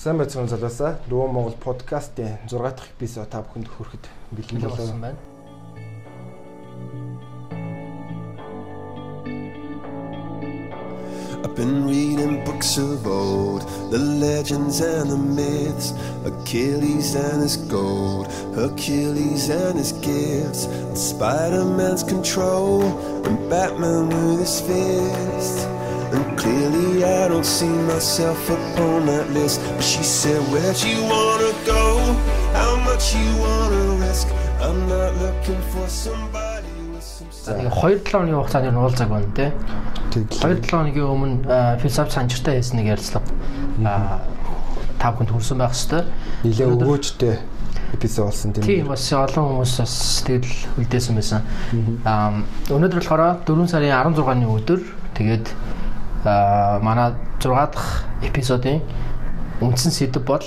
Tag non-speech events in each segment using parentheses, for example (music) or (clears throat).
Сайн байцгаана залуусаа. Дуу Монгол подкастын 6 дахь эпизод та бүхэнд хүрэхэд бэлэн болсон байна. I've been reading books of old, the legends and the myths, Achilles and his gold, Hercules and his gifts, Spider-Man's control, and Batman with his fists. And clearly I don't see myself upon that list But she said, where'd you wanna go? How much you wanna risk? I'm not looking for somebody Тэгээ 2-7 оны хугацаанд нь уулзаг байна те. 2-7 хоногийн өмнө философи санчиртай хийсэн нэг ярилцлага та бүхэнд хүрсэн байх хэвээр. Нилээ өгөөжтэй эпизод болсон тийм. Тийм бас олон хүмүүс бас тэгэл үлдээсэн байсан. Аа өнөөдөр болохоор 4 сарын 16-ны өдөр тэгээд манай 6 дахь эпизодын үндсэн сэдв бол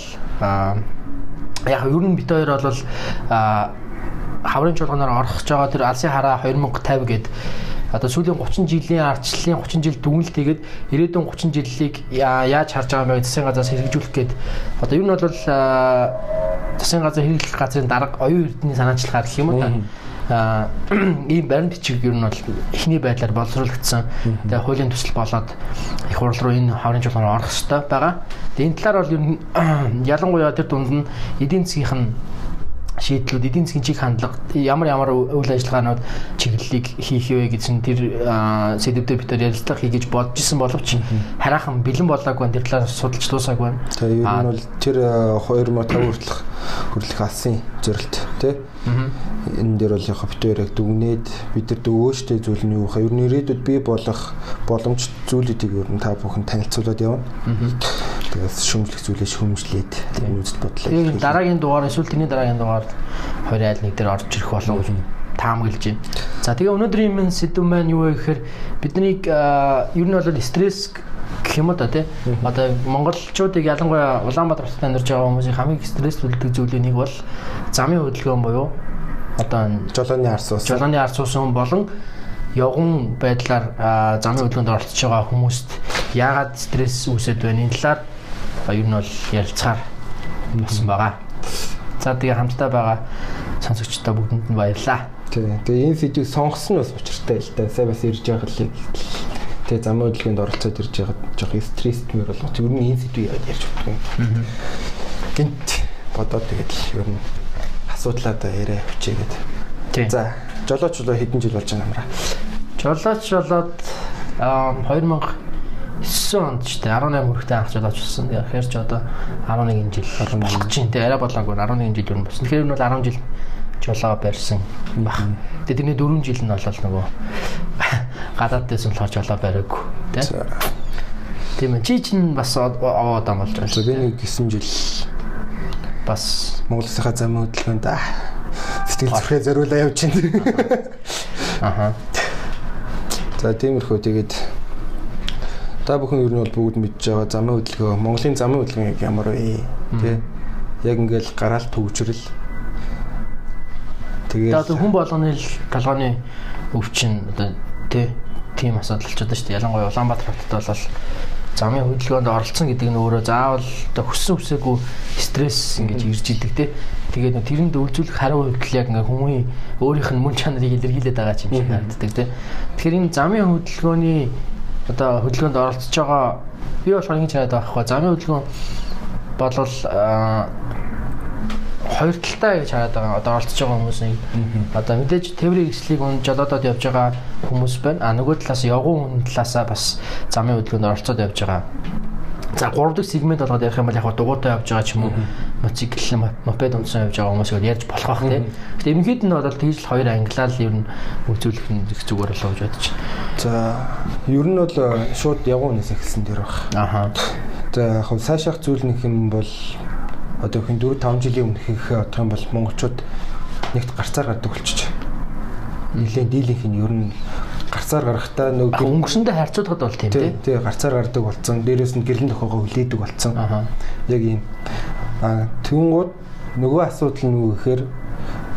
яг ер нь бит хоёр бол хаврын чуулганаар орох гэж байгаа тэр алсын хараа 2050 гээд одоо сүүлийн 30 жилийн ардчлалын 30 жил дүгнэлт хийгээд ирээдүйн 30 жилийг яаж харж байгаа юм бэ? Засгийн газраас хэрэгжүүлэх гээд. Одоо ер нь бол засгийн газар хэрэглэх газрын дарга оюун эрдэнэ санаачлахаар гэх юм уу та (clears throat) ийм баримт бичиг ер нь бол эхний байдлаар боловсруулагдсан. Тэгээ хуулийн төсөл болоод их хурл руу энэ хаврын жуулгаар орох хэрэгтэй байгаа. Тэгээ энэ талаар бол ер нь (clears throat) ялангуяа тэр дунд нь эдийн засгийнх нь шийдлүүд эдийн засгийн чиг хандлага ямар ямар үйл ажиллагаанууд чиглэлийг хийх вэ гэсэн тэр сэдвүүдээр бид нар ярилцлага хийгэж бодож исэн боловч хараахан бэлэн болоогүй тэр талаар судалж дуусаагүй байна. Тэгээ ер нь бол тэр 2005 хүртэлх хүрлэх алсын зорилт тий. Энэ дээр бол яг битээр яг дүгнээд бид нар дөвөөжтэй зүйл нь юу вэ? Ер нь ирээдүйд бий болох боломж зүйлүүдийг ер нь та бүхэн танилцуулаад явна. Тэгээс шөмжлөх зүйлээ шөмжлээд үзэл бодлоо. Тэгээд дараагийн дугаар эсвэл тэрний дараагийн дугаар хоёр айл нэг дээр орж ирэх болов гэж таамаглаж байна. За тэгээ өнөөдрийн минь сэдв маань юу вэ гэхээр биднийг ер нь бол стресс гэх юм да тий. Одоо монголчуудыг ялангуяа Улаанбаатар хотод амьдарч байгаа хүмүүсийн хамгийн стресслүүлдэг зүйлийн нэг бол замын хөдөлгөөн буюу одоо жолооны арс ус. Жолооны арс ус болон явган байдлаар замын хөдөлгөөнд оролцож байгаа хүмүүст яагаад стресс үүсэт вэ? Энэ талаар ер нь бол ярилцахаар болсон байгаа. За тэгээ хамтдаа байгаа сонсогчдоо бүгдэнд нь баярлалаа. Тэгээ энэ сэдвийг сонгосон нь бас учиртай л да. Сая бас ирж байгаа л тэгээ зам хөдөлгөөнд оролцоод ирж байгаа жоох стрессмэр болгоч. Ер нь энэ сэдвийг ярьж юм. Гинт бодоод тэгээд ер нь асуудлаа да яриа хүчээгээд. За жолооч болоо хэдэн жил болж байгаа юм аа? Жолооч болоод 2000 9 онд ч тийм 18 хүрэхтэй анх жолооч болсон. Тэгэхээр ч одоо 11 жил болох чинь тийм арай болоогүй 11 жил юу болсон. Тэгэхээр энэ бол 10 жил жолоо барьсан баг. Тэгээ тэрний 4 жил нь бол нөгөө (laughs) гадаад дэсэн болохоор жолоо бариаггүй тийм. Тийм ээ. Чи чинь бас овоо дам болж байгаа. Би нэг 9 жил бас Монголынхаа замын хөдөлгөөнд сэтгэл зүрхээ зориулаа явж байна. (laughs) Аха. За тиймэрхүү тэгээд Та бүхэн ер нь бол бүгд мэдж байгаа замын хөдөлгөөн, Монголын замын хөдөлгөөн ямар вэ? Тэ? Яг ингээл гараал төвчрөл. Тэгээд одоо хүн болгоны талгааны өвчин одоо тэ тийм асуудал ч удаа шүү дээ. Ялангуяа Улаанбаатар хотод бол замын хөдөлгөөнд оролцсон гэдэг нь өөрөө заавал одоо хүссэн үсээгүй стресс ингэж ирж идэг те. Тэгээд тэрэнд үйлзүүлэх хариу үйлдэл яг ингээ хүмүүний өөрийнх нь мөн чанарыг илэрхийлээд байгаа юм шиг харагддаг те. Тэгэхээр энэ замын хөдөлгөөний одоо хөдөлгөөнд оролцож байгаа би болохоор ингэ чанаад байгаа хгүй замын хөдөлгөөн болвол хоёр талтай гэж хараад байгаа. Одоо оролцож байгаа хүмүүсийн одоо мэдээж тээврийн хэвслийг ун жолоодод явж байгаа хүмүүс байна. А нөгөө талаас явган хүн талаасаа бас замын хөдөлгөөнд оролцоод явж байгаа. За 3 дахь сегмент болгоод ярих юм бол яг дугуйтай явж байгаа ч юм уу мотоцикл мопед унтсан явж байгаа хүмүүсийг ярьж болох бах тийм. Гэтэ ерөнхийд нь бол тэгж л хоёр англиал ер нь үзүүлэх нь их зүгээр болоо гэж бодож. За ер нь бол шууд хүнээс эхэлсэн дэр баг. Аха. За яг цаашаах зүйл нэг юм бол одоо хин 4 5 жилийн өмнөх их бодох юм бол монголчууд нэгт гарцаар гардаг болчих. Нилийн дийлийнх нь ер нь гарцаар гарахтаа нөгөө өнгөрсөндөө харьцуулахад бол тийм тий. Тий гарцаар гардаг болсон. Дээрээс нь гэрлэн тохоогоо хүлээдэг болсон. Яг ийм. Аа түүнгууд нөгөө асуудал нь юу гэхээр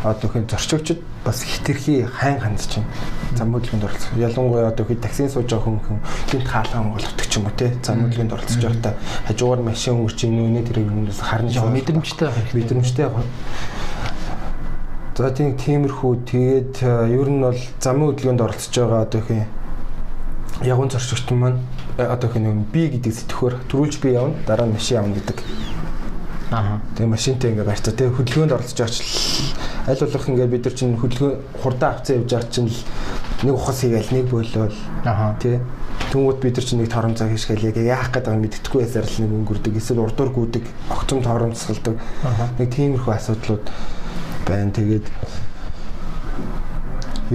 одоо хин зорчигчд бас хитрхи хайн хандж чинь зам хөдөлгөөнд оролцох. Ялангуяа одоо хэд таксийн сууж байгаа хүн хүн гинт хаалгаан болгодог ч юм уу те? Зам хөдөлгөөнд оролцож байхдаа хажуугаар машин өнгөрч ийн үнэ тэр юмнаас харна жоо мэдрэмжтэй мэдрэмжтэй За тийм тиймэрхүү. Тэгээд ер нь бол замын хөдөлгөөнд оролцож байгаа одоо хин ягуун зорчигч маань одоо хин би гэдэг сэтгхөөр төрүүлж би явна дараа нь машин явна гэдэг. Аа. Тэгээ машинтай ингээ барьцаа тэгээ хөдөлгөөнд оролцож байгаа ч аль болох ингээ бид нар чинь хөдөлгөөн хурдан авцаа явж байгаа чинь нэг ухас хийгээл нэг бөөлөөл. Аа. Тэ. Тэнгүүд бид нар чинь нэг тором цаг хийшгээл яг яах гээд байгааг мэддэхгүй байсаар л нэг өнгөрдөг. Эсвэл урдуур гүдэг, огцом торомцолдог. Нэг тиймэрхүү асуудлууд байна. Тэгээд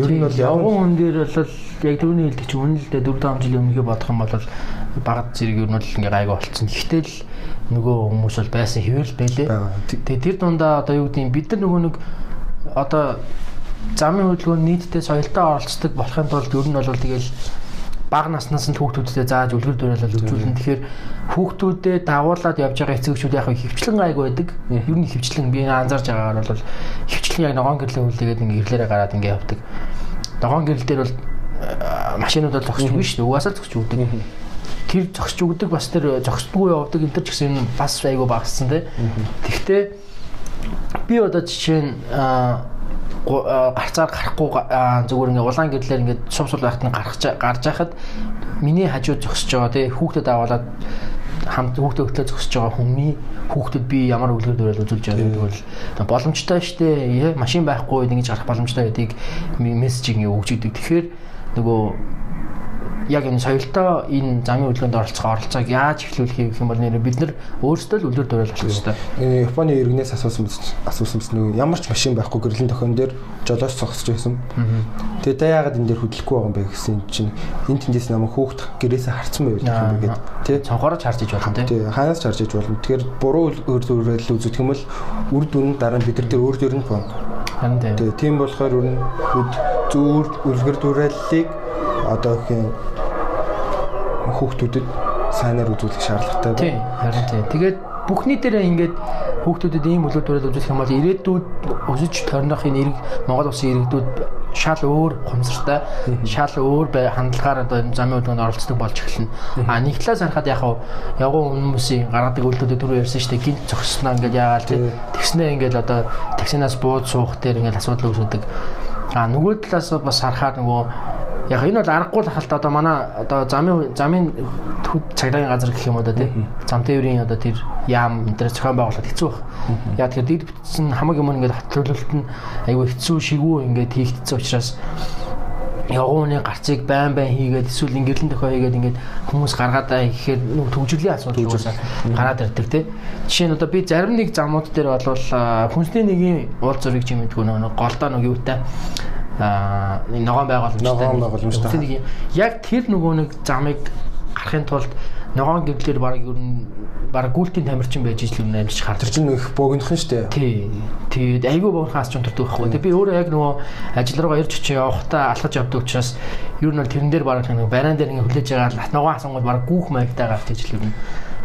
ер нь бол явган хүн дээр бол яг түрүүний хэлдэг чинь үнэн л дээ 4 5 жилийн өмнөхөө бодох юм бол багад зэрэг ер нь бол ингээ гайгүй болцсон. Гэхдээ л нөгөө хүмүүс бол байсан хэвэл байлээ. Тэгээ тэр дундаа одоо юу гэдэг бид нар нөгөө нэг одоо замын хөдөлгөөн нийтдээ соёлтой оролцдог болохын тулд ер нь бол тэгэл бага наснаас нь хүүхдүүдтэй зааж үлгэр дуураалал үзүүлнэ. Тэгэхээр хүүхдүүдэд дагуулад явж байгаа эцэгчүүд яг хөвчлэн гайг байдаг. Ер нь хөвчлэн би анзаарж байгаагаар бол хөвчлэн яг ногоон гэрлийн үлээгээд ингээ ирлээрээ гараад ингээ явдаг. Ногоон гэрэл дээр бол машинууд бол зогсч үгүй шүү дээ. Угаасаа зогсч өгдөг. Тэр зогсч өгдөг бас тэр зогсдгүй явдаг энэ төр ч гэсэн бас айгу багассан тий. Тэгвэл би одоо жишээ нь гарцаар гарахгүй зүгээр ингээ улаан гэрлэр ингээ сум сул байхад нь гарч гарч яхад миний хажууд зогсож байгаа тий. Хүүхдэд аваад хамт хүүхдээ хөтлөө зогсож байгаа хүмүүний хүүхдэд би ямар үлгэр дуурайл үзүүлж байгаа гэдэг бол боломжтой штэ машин байхгүй ингэж гарах боломжтой гэдгийг мессежийг өгч идэг тэгэхээр нөгөө яг энэ соёлтой энэ замын хөдөлгөөнд оролцох оролцоог яаж эхлүүлэх юм бол нэр бид нар өөрсдөө л үлдэр дуурайл хэрэгтэй. Энэ Японы иргэнээс асуусан асуусан нөгөө ямар ч машин байхгүй гэрлийн тохион дээр жолооч цогсож байсан. Тэгээ та яагаад энэ дээр хөдлөхгүй байгаа юм бэ гэсэн чинь энэ тэндээс намайг хүүхд гэрээсээ харцсан байв гэх юм гээд тий цонхороо чарж иж болно тий хаанаас чарж иж болно. Тэгэхээр буруу өөр дуурайл үзүүлэх юм бол үр дүн дараа нь бид нар дээр өөр дөр нь. Тэгээ тийм болохоор үр зүүр үлгэр дуурайллыг одоо хин хүүхдүүдэд сайнаар үзүүлэх шаардлагатай байна. Тийм, харин тийм. Тэгээд бүхний дээр ингээд хүүхдүүдэд ийм дуурайл үзүүлэх юм бол ирээдүйд өсөж тойрнохын ирэг Монгол улсын иргэдүүд шал өөр хумсартай, шал өөр хандлагаар одоо энэ замын хөдөлгөөнд оролцдог болж эхэлнэ. А нэг талаас харахад яг явган хүмүүсийн гаргадаг үйлдэлүүд түрүү ярьсан шүү дээ. Гинт зогсноо ингээд яагаад тэгснээ ингээд одоо таксинаас бууд суух дээр ингээд асуудал үүсдэг. А нөгөө талаас бас харахаар нөгөө яг энэ бол аргагүй л хальт одоо манай одоо замын замын цагдаагийн газар гэх юм да тий? Зам тээврийн одоо тэр яам энэ зохион байгуулалт хэцүү баг. Яг тэр дэд бүтсэн хамаг юм ингээд хатлуулалт нь айгүй хэцүү шигүү ингээд хийгдсэн учраас явгууны гарцыг байн байн хийгээд эсвэл ингээрлэн тохио хийгээд ингээд хүмүүс гаргаад аа гэхээр нүг төгжрлийн асуудал уусаа гараад ирдэг тий. Жишээ нь одоо би зарим нэг замууд дээр болвол хүнсний нэгийн уул зургийг чимэдгүй нөгөө голдоо нөгөө юутай аа ногоон байгууламжтай ногоон байгууламжтай яг тэр нөгөө нэг замыг гарахын тулд ногоон гэрлэр баг ер нь баг гүйлтийн тамирчин байж ижил юм амьдч хар. Тэр чинь их богинохон шүү дээ. Тий. Тэгээд айгүй богинохаас ч унтардаг байхгүй. Тэгээд би өөрөө яг нөгөө ажил руугаа ирж очиж явахдаа алхаж явдаг учраас ер нь тэрэн дээр баг нэг бараан дээр ингээ хүлээж байгаа ногоон асангууд баг гүүх маягтай гарч ижил юм.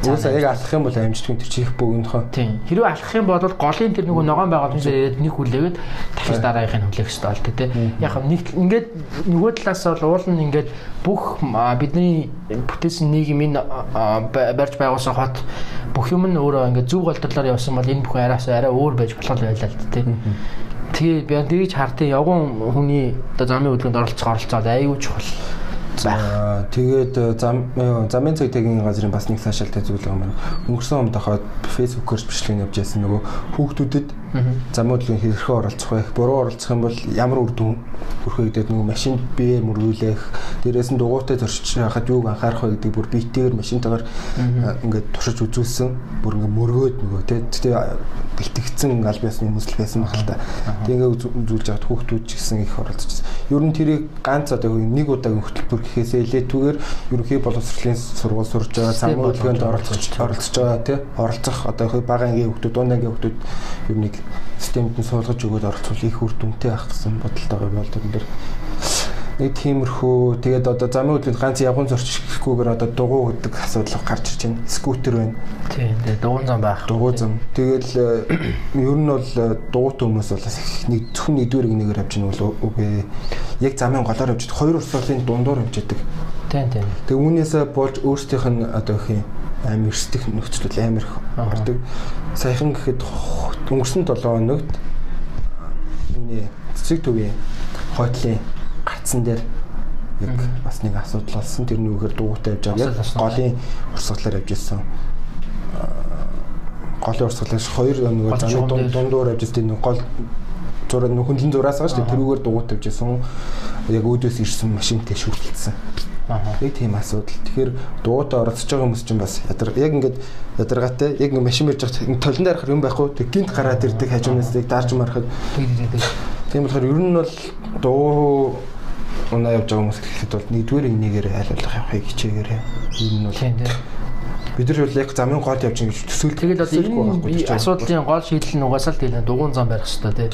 Уусаа яг алхах юм бол амжилтгүй тэр чих богинохоо. Тийм. Хэрвээ алхах юм бол голын тэр нөгөө ногоон юм шиг нэг хүлээгээд дахиж дараагийнхын хүлээх хэрэгтэй бол тээ. Яг нэг ингээд нөгөө талаас бол уул нь ингээд бүх бидний бүтээсэн нийгмийн барьж байгуулсан хот бүх юм нь өөрөө ингээд зөв голдлоор явсан бол энэ бүхэн араас арай өөр байж болох байлаа л тээ. Тэгээ би тэгж хартын явган хүний оо замын хөдөлгөөнд оролцох оролцоод аюу чухал За тэгээд э, зам э, замын цаг тагийн газрын бас нэг цаашаалтай зүйл байгаа маань өнгөрсөн өмнө дохоод фэйсбүүкээр бичлэг явж байсан нөгөө хүүхдүүдэд хөдөлгөөнд хэрхэн оролцох вэ? Буруу оролцох юм бол ямар үр дүн хүрэх вэ гэдэг нөгөө машинд биеэр мөргүүлэх, дээрээс нь дугуйтай зорчиж хахад юуг анхаарах вэ гэдэг бүр биетэйгээр машинтайгаар ингээд туршиж үзүүлсэн. Бүр ингээд мөргөөд нөгөө тэ бэлтгэгдсэн аль биесны хүмүүс л байсан баг л та. Тэг ингээд үзүүлж аваад хүүхдүүд ч гэсэн их оролцож. Ер нь тэрийг ганц одоо нэг удаагийн хөтөлбөр гэхээсээ илээдгээр ерөнхий боловсролын сургууль сурж байгаа, хөдөлгөөнд оролцож оролцож байгаа. тий оролцох одоо бага ангийн хүмүүс, дунд ангийн хүмүүс ер нь системд нь суулгаж өгөөд оролцвол их үр дүнтэй байх гэсэн бодолтой байгаа бол тэр нэг тиймэрхүү тэгээд одоо замын хөдөлгөөнд ганц явган зорчихгүйгээр одоо дугуй гэдэг асуудал гарч ирж байна. Скутер байна. Тийм тэгээд дугуй зам байх. Дугуй зам. Тэгэл ер нь бол дугуйтай хүмүүс бол нэг зөвхөн нэгдүгээр нэгээр авч ийн бол үгүй. Яг замын голоор авч хоёр урсгалын дундуур авч идэг. Тийм тийм. Тэг үүнээсээ болж өөрсдийнх нь одоо их амар эрсдэх нөхцөл амар ордог. Саяхан гэхэд өнгөрсөн 7 хоногт юуны цэцэг төвийн хойтлын гарцсан дээр яг бас нэг асуудал болсон. Тэр нь үгээр дугуйтай явж байгаа. Голын урсгалаар явж ирсэн. Голын урсгалаас хоёр нөгөө замын дундуур явж ирсэн гол зураг нөхөнлөн зураас дээ. Тэрүүгээр дугуйтай явж ирсэн. Яг өөдөөс ирсэн машинтай шүртэлсэн. Нэг тийм асуудал. Тэгэхээр дугуйтай оролцож байгаа хүмүүс чинь бас ядар яг ингээд ядаргаатай яг ингээд машин мэрж байгаа толон дээр харах юм байхгүй. Тэг гинт гараад ирдэг хажуунаас яг даарч марахад. Тийм болохоор ер нь бол дуу унаа явж байгаа хүмүүс гэхэд бол нэгдүгээр нэгээрээ айлуулах явахыг хичээгээрээ. Ер нь бол бид нар бол яг замын гол явж ингэж төсөөл. Тэгэл одоо энэ асуудлын гол шийдэл нь угаасаа л тийм дугуун зам барих хэрэгтэй тий.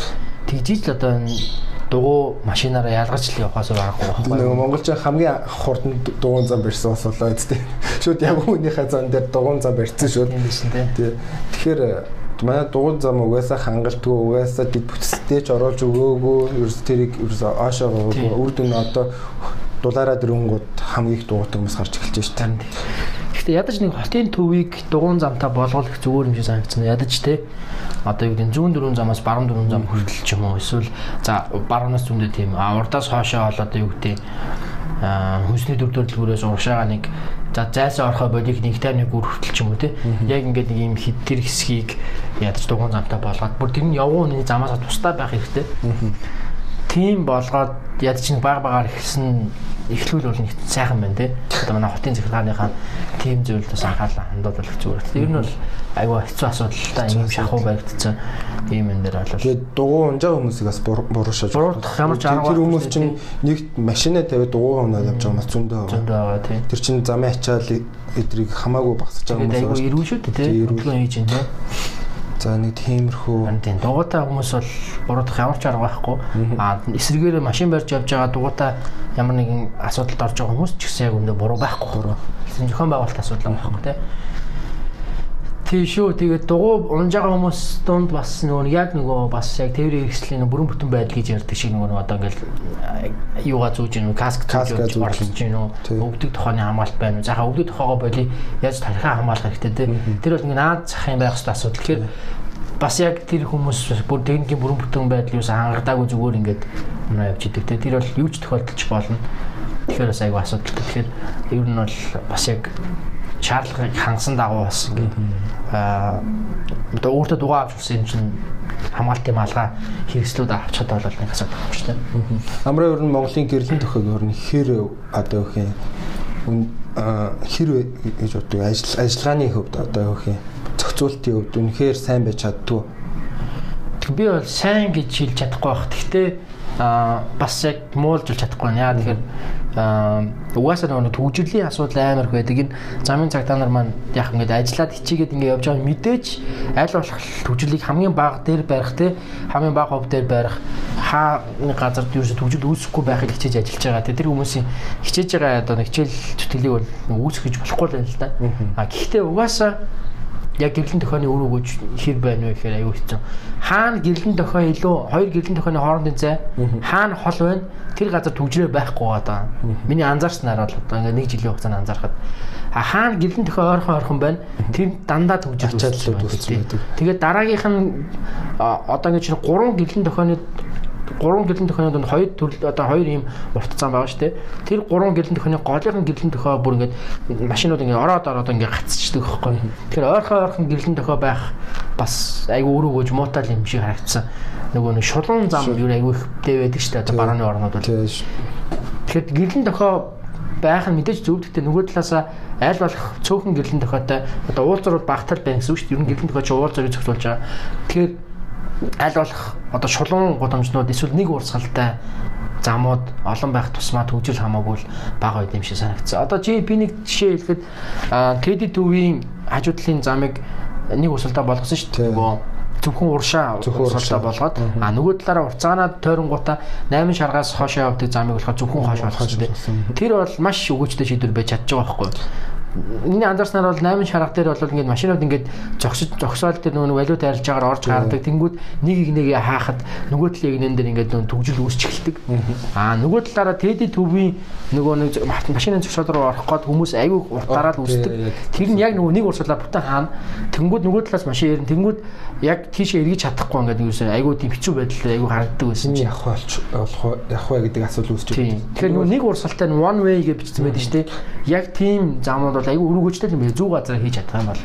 Тэгжиж л одоо энэ дугуй машинаараа ялгарч л явахаас байгаагүй байхгүй. Нөгөө монголч хамгийн хурдан дугуун зам барьсан бас болоо үстэй. Шүүд яг үүнийхээ зам дээр дугуун зам барьсан шүүд. Тий. Тэгэхээр манай дугуун зам угаасаа хангалтгүй угаасаа дэд бүтцтэй ч оруулж өгөөгүй. Ерөөс тэрийг ерөөс аашаа өгөөгүй. Үр дүн одоо дулаараа дөрөнгүүд хамгийн их дугуйтай хүмүүс гарч эхэлж байна шүү дээ. Гэхдээ ядаж нэг хотын төвийг дугуун замтай болгох зүгээр юм шиг санагдсан. Ядаж те одоо юу гэдэг зүүн дөрвөн замаас баруун дөрвөн зам хүртэл ч юм уу эсвэл за баруунаас зүүндээ тийм урдаас хоошоо бол одоо юу гэдэг хүнсний дүр төрөлгөөс урагшаага нэг за зайсаа орохоо бодиг нэг тайм нэг үр хүртэл ч юм уу те яг ингээд нэг юм хит тэр хэсгийг ядаж дугуун замтай болгоод бүр тэр нь явган хүний замаас тусдаа байх хэрэгтэй. Тийм болгоод ядаж нэг баг багаар ихсэн эхлүүл бол нэг сайхан байна те. Одоо манай хотын захиргааныхаа тийм зүйлд бас анхаарлаа хандуулах зүгээр. Тэр нь бол айгүй хэцүү асуудалтай юм шахуу баригдсан ийм энэ дээр бол. Тэгээд дугуй унжаа хүмүүсийг бас буруушааж. Буруутгах ямар ч арга. Тэр хүмүүс чинь нэг машинаа тавиад дугуй унаад явж байгаа бас зөндөө байгаа. Зөндөө байгаа тийм. Тэр чинь замын ачаал эдрийг хамаагүй багсаж байгаа хүмүүс. Тэгээд айгүй ирүүн шүү дээ тийм. Хөдөлгөөн хийж байна тийм. За нэг тиймэрхүү. Тийм дугуйтай хүмүүс бол буруудах ямар ч арга байхгүй. Аа эсрэгээр машин барьж явж байгаа дугуйтай ямар нэгэн асуудалд орж байгаа хүмүүс ч гэсэн яг үндэ буруу байхгүй. Зохион байгуулалт асуудал байхгүй тийм. Тийм шүү. Тэгээд дугуй унж байгаа хүмүүс дунд бас нөгөө яг нөгөө бас яг тээврийн хэрэгслийн бүрэн бүтэн байдал гэж ярьдаг шиг нөгөө одоо ингээл юугаа зүүж гэнэ каск зүүж орлож гэнэ өвдөг тохооны хамгаалт байна уу. Захаа өвдөг тохоогоо боли яаж тархиа хамгаалах хэрэгтэй тийм. Тэр бол ингээ наад зах юм байх хэрэгтэй асуудал. Тэгэхээр бас яг тэр хүмүүс бүр техникийн бүрэн бүтэн байдлыг юус хангадаагүй зүгээр ингээд өмнө явж идэг тийм. Тэр бол юу ч тохиолдож болно. Тэгэхээр бас айгүй асуудалтай. Тэгэхээр ер нь бол бас яг шаардлагыг хангасан дагуу бас ингээд аа одоо өөртөө дугаа авч болсон юм чинь хамгаалтын малгай хэрэгслүүд авч чадвал бол нэг асуудал байна шүү дээ. Амраа ер нь Монголын гэрлэн төхөг ер нь хэр одоо юу юм хэр гэж боддог ажил ажиллагааны хөвд одоо юу юм зохицуултын хөвд үнэхээр сайн байж чаддгүй. Би бол сайн гэж хэлж чадахгүй байх. Гэхдээ а бас яг муулж чадахгүй байна. Яа тэгэхээр угаасаа нөгөө төгжрлийн асуудал амар их байдаг. Энэ замын цагтаа нар маань яг ингээд ажиллаад хичээгээд ингээд явж байгаа мэдээж аль болох төгжрлийг хамгийн бага дээр барих те хамгийн бага хувь дээр барих хаа нэг газар ерөөсө төгжрөл үүсэхгүй байхыг хичээж ажиллаж байгаа. Тэр хүмүүсийн хичээж байгаа одоо нэг хичээл зүтгэлийг бол үүсгэж болохгүй л байна л да. А гэхдээ угаасаа яг гэрлэн төхөөний үр өгөөж хэр байна вэ гэхээр аюу хэцүү. Хаана гэрлэн төхөө илүү хоёр гэрлэн төхөөний хоорондын зай. Хаана хол байна? Тэр газар төгжрөө байхгүй одоо. Миний анзаарснаар бол одоо ингээ нэг жилийн хугацаанд анзаархад хаана гэрлэн төхөө ойрхон ойрхон байна? Тэр дандаа төгжрөө чадлууд үүссэн байдаг. Тэгээд дараагийнх нь одоо ингээ чинь гурван гэрлэн төхөөний гурван гэрлэн төхөөний донд хоёр төрөл одоо хоёр ийм урт зам байгаа шүү дээ. Тэр гурван гэрлэн төхөөний голынхан гэрлэн төхөө бүр ингээд машинууд ингээд ороод ороод ингээд гацчихдаг байхгүй. Тэгэхээр ойрхон ойрхон гэрлэн төхөө байх бас айгүй өөрөө гож муутай юм шиг харагдсан. Нөгөө нэг шулуун зам юу айгүй ихтэй байдаг шүү дээ. Одоо барааны орнууд бол. Тэгэхээр гэрлэн төхөө байх нь мэдээж зөв гэхдээ нөгөө талаасаа аль болох цөөхөн гэрлэн тохиотой одоо уулзрууд багтал байна гэсэн үг шүү дээ. Ер нь гэрлэн тохиоч уулзрыг зохицуулж байгаа. Тэгэхээр аль болох одоо шулуун гудамжнууд эсвэл нэг урсгалтай замууд олон байх тусмаа төгжил хамаагүй л бага байд юм шиг санагдсан. Одоо чи би нэг жишээ хэлэхэд KD2-ийн хажуудлын замыг нэг урсгалтай болгосон шүү дээ. Нөгөө зөвхөн уршаа уршаа болгоод а нөгөө талаараа урцаанаа тойронгуудаа 8 шаргаас хоошоо явдаг замыг болохоор зөвхөн хоош болгосон. Тэр бол маш өгөөжтэй шийдвэр байж чадж байгаа байхгүй юу? Миний анзаарснаар бол 8 шарга дээр бол ингээд машинууд ингээд зогсож зогсоол дээр нөгөө валют арилж байгаагаар орж гардаг. Тэнгүүд нэг нэгээ хаахад нөгөө талын игнэн дээр ингээд нөгөө төгжил үүсч эхэлдэг. Аа нөгөө талаараа тэди төвийн нөгөө нэг машины зогсоол руу орох гээд хүмүүс аягүй уртаараад үүсдэг. Тэр нь яг нөгөө нэг урсгалаа бүтэн хаана. Тэнгүүд нөгөө талаас машин ярин тэнгүүд яг тийшээ эргэж чадахгүй ингээд юусэн аягүй тийм хэцүү байдал аягүй харагддаг байсан чинь явах болж болох явах вэ гэдэг асуудал үүсч байна. Тэгэхээр нэг урсгалтай нь one way гэж бичсэн байдаг шүү дээ. Яг тийм замууд бол айгүй өргөжтэй юм бэ. Зүү газар хийж чадах юм бол.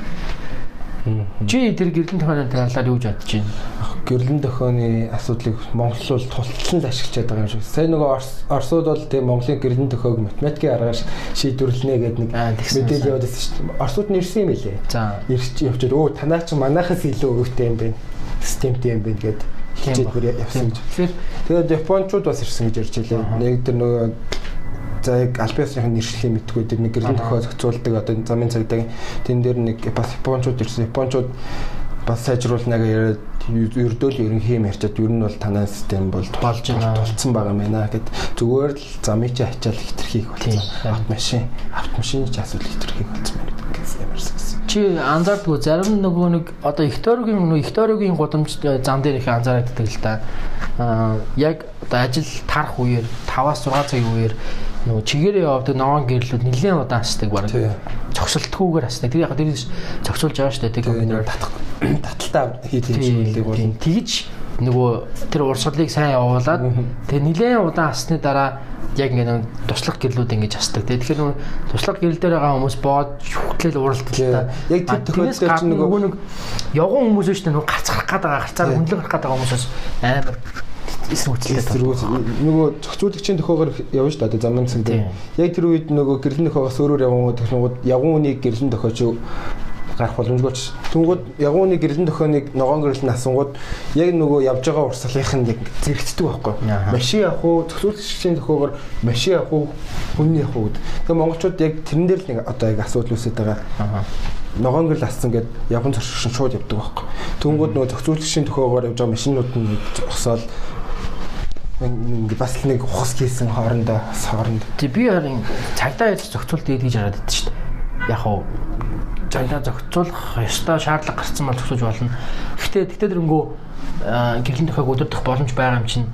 Чи тэр гэрлэн тохионы талаар юу бодож байна? Гэрлэн тохионы асуудлыг монголчууд тултлан л ашиглаж байгаа юм шиг. Сайн нөгөө Оросууд бол тийм Монголын гэрлэн тохиог математикийн аргаар шийдвэрлэнэ гэдэг нэг мэдээлэл байсан шүү дээ. Оросууд нэрсэн юм билээ. За. Ирч явчихад өө танаа ч манайхаас илүү өвөгтэй юм байна. Системтэй юм байна гэдэг хичээлбэр явсан гэж. Тэгээд Япончууд бас ирсэн гэж ярьж байлаа. Нэг тэр нөгөө За яг альбиасны нэршлийг мэдгүй тэр нэг гэрлийн тохиол зохицуулдаг одоо замын цагдаагийн тэн дээр нэг бас японочууд ирсэн. Японочууд бас сайжруулнаа гэж яриад ердөөл ерөнхий юм ярьчаад ер нь бол танай систем бол болж байна тулцсан байгаа юм байна гэд зүгээр л замын чи ачаал хитрхийг болсон. Автомашин автомашины чи асуудал хитрхийг болсон байна гэсэн ямарсан гэсэн. Чи анзаардгүй зарим нөгөө нэг одоо Ихторигийн нөгөө Ихторигийн гудамж зам дээр их анзаардаг л да. Аа яг одоо ажил тарах үеэр 5-6 цагийн үеэр нөгөө чигээрээ явдаг ногоон гэрлүүд нэлээд удаан асдаг баг. Цогцолтгүйгээр асдаг. Тэр яг тэр зохицуулж байгаа шүү дээ. Тэр бид нэр таталтаа хийх хэмжээлэг бол тэгж нөгөө тэр урсгалыг сайн явуулаад тэгээ нэлээд удаан асны дараа яг ингэ туслах гэрлүүд ингэж асдаг. Тэгэхээр нөгөө туслах гэрэл дээр байгаа хүмүүс боод шүхтлэл уралддаг та. Яг тэр тохиолдолд чинь нөгөө нэг явган хүмүүс шүү дээ нөгөө гацрах гээд байгаа гарцаар гарах гээд байгаа хүмүүсээс амар эсрэг үйлчлэлтэй нөгөө зохицуулагчийн төхөөгөр явна шүү дээ замын цэнд. Яг тэр үед нөгөө гэрлэн төхөөгөөс өөрөөр технологид явган үнийг гэрлэн төхөөч гарах боломжгүйч. Тэнгүүд үнийг гэрлэн төхөөнийг ногоон гэрлэн асангууд яг нөгөө явж байгаа урсгалынх нь яг зэрэгцдэг байхгүй. Машин явах уу, зохицуулагчийн төхөөгөр машин явах уу, хүн явах уу гэдэг. Тэгээ монголчууд яг тэрэн дээр л нэг одоо яг асуудал үүсэж байгаа. Ногоон гэрэл ассан гэд явган зөрчигч шууд явдаг байхгүй. Тэнгүүд нөгөө зохицуулагчийн төхөөгөөр явж байгаа машинууд нь зогсоол бас нэг ухас хийсэн хоорондоо хооронд. Тэг би харин цагдаа яаж зохицуул дээд гэж хараад байдаг шүү дээ. Яг уу цагдаа зохицуулах ёстой шаардлага гарсан бол зохицуулж болно. Гэхдээ тэгтээ дөрөнгөө гэрлэн төхөөг өдөрдох боломж байгаа юм чинь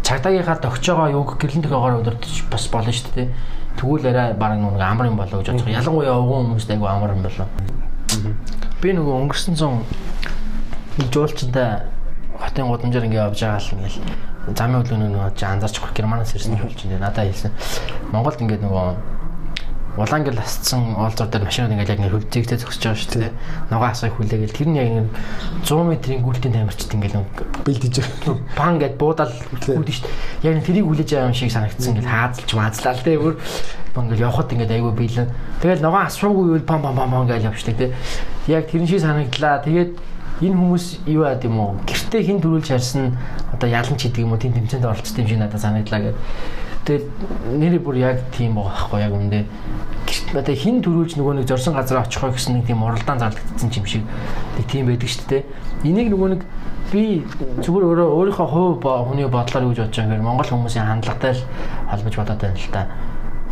цагдаагийнхаа тогтж байгаа юг гэрлэн төхөөгөөр өдөрдөж бас болно шүү дээ. Тэгвэл арай баг нэг амар юм болоо гэж бодож байгаа. Ялангуяа өвгөн хүмүүст айгу амар юм болоо. Би нөгөө өнгөрсөн зам нэг жуулчтай хотын гудамжаар ингэ явж байгаа л ингээл замын хөдөлгөөний нөгөө байгаа германаас ирсэн болж байна. Надад хэлсэн. Монголд ингээд нөгөө улаан гэл асцсан олзор дээр машинууд ингээд яг нэг хөлзэгтэй зогсож байгаа шүү дээ. Ногоо асгыг хүлээгээл тэр нь яг нэг 100 м-ийн гүйлтийн тамирчид ингээд нэг бэлдэж. Пан гэд буудаал хүлээж шүү дээ. Яг тэрийг хүлээж байгаа юм шиг санагдсан. Ингээд хаазалж маазлаа л дээ. Өөр ингээд явхад ингээд айгүй биелэн. Тэгэл ногоо асуугүй юу пам пам пам гэж явчихдаг те. Яг тэрэн шиг санагдлаа. Тэгээд энэ хүмүүс юу яад юм уу? Гэртээ хин төрүүлж харсан одоо ялан ч гэдэг юм уу тийм тэмцээнд оролцсон юм шиг надад санагдлаа гэдэг. Тэгээд нэрээ бүр яг тийм байгаа байхгүй яг үндэ. Одоо хин төрүүлж нөгөө нэг зорсон газар очихоо гэсэн нэг тийм уралдаан зарлагдсан юм шиг нэг тийм байдаг шүү дээ. Энийг нөгөө нэг би зүгээр өөрөө өөрийнхөө хувь хүний бодлоор гэж бодож байгаа юм Монгол хүмүүсийн хандлагатай л холбож бодоод байна л та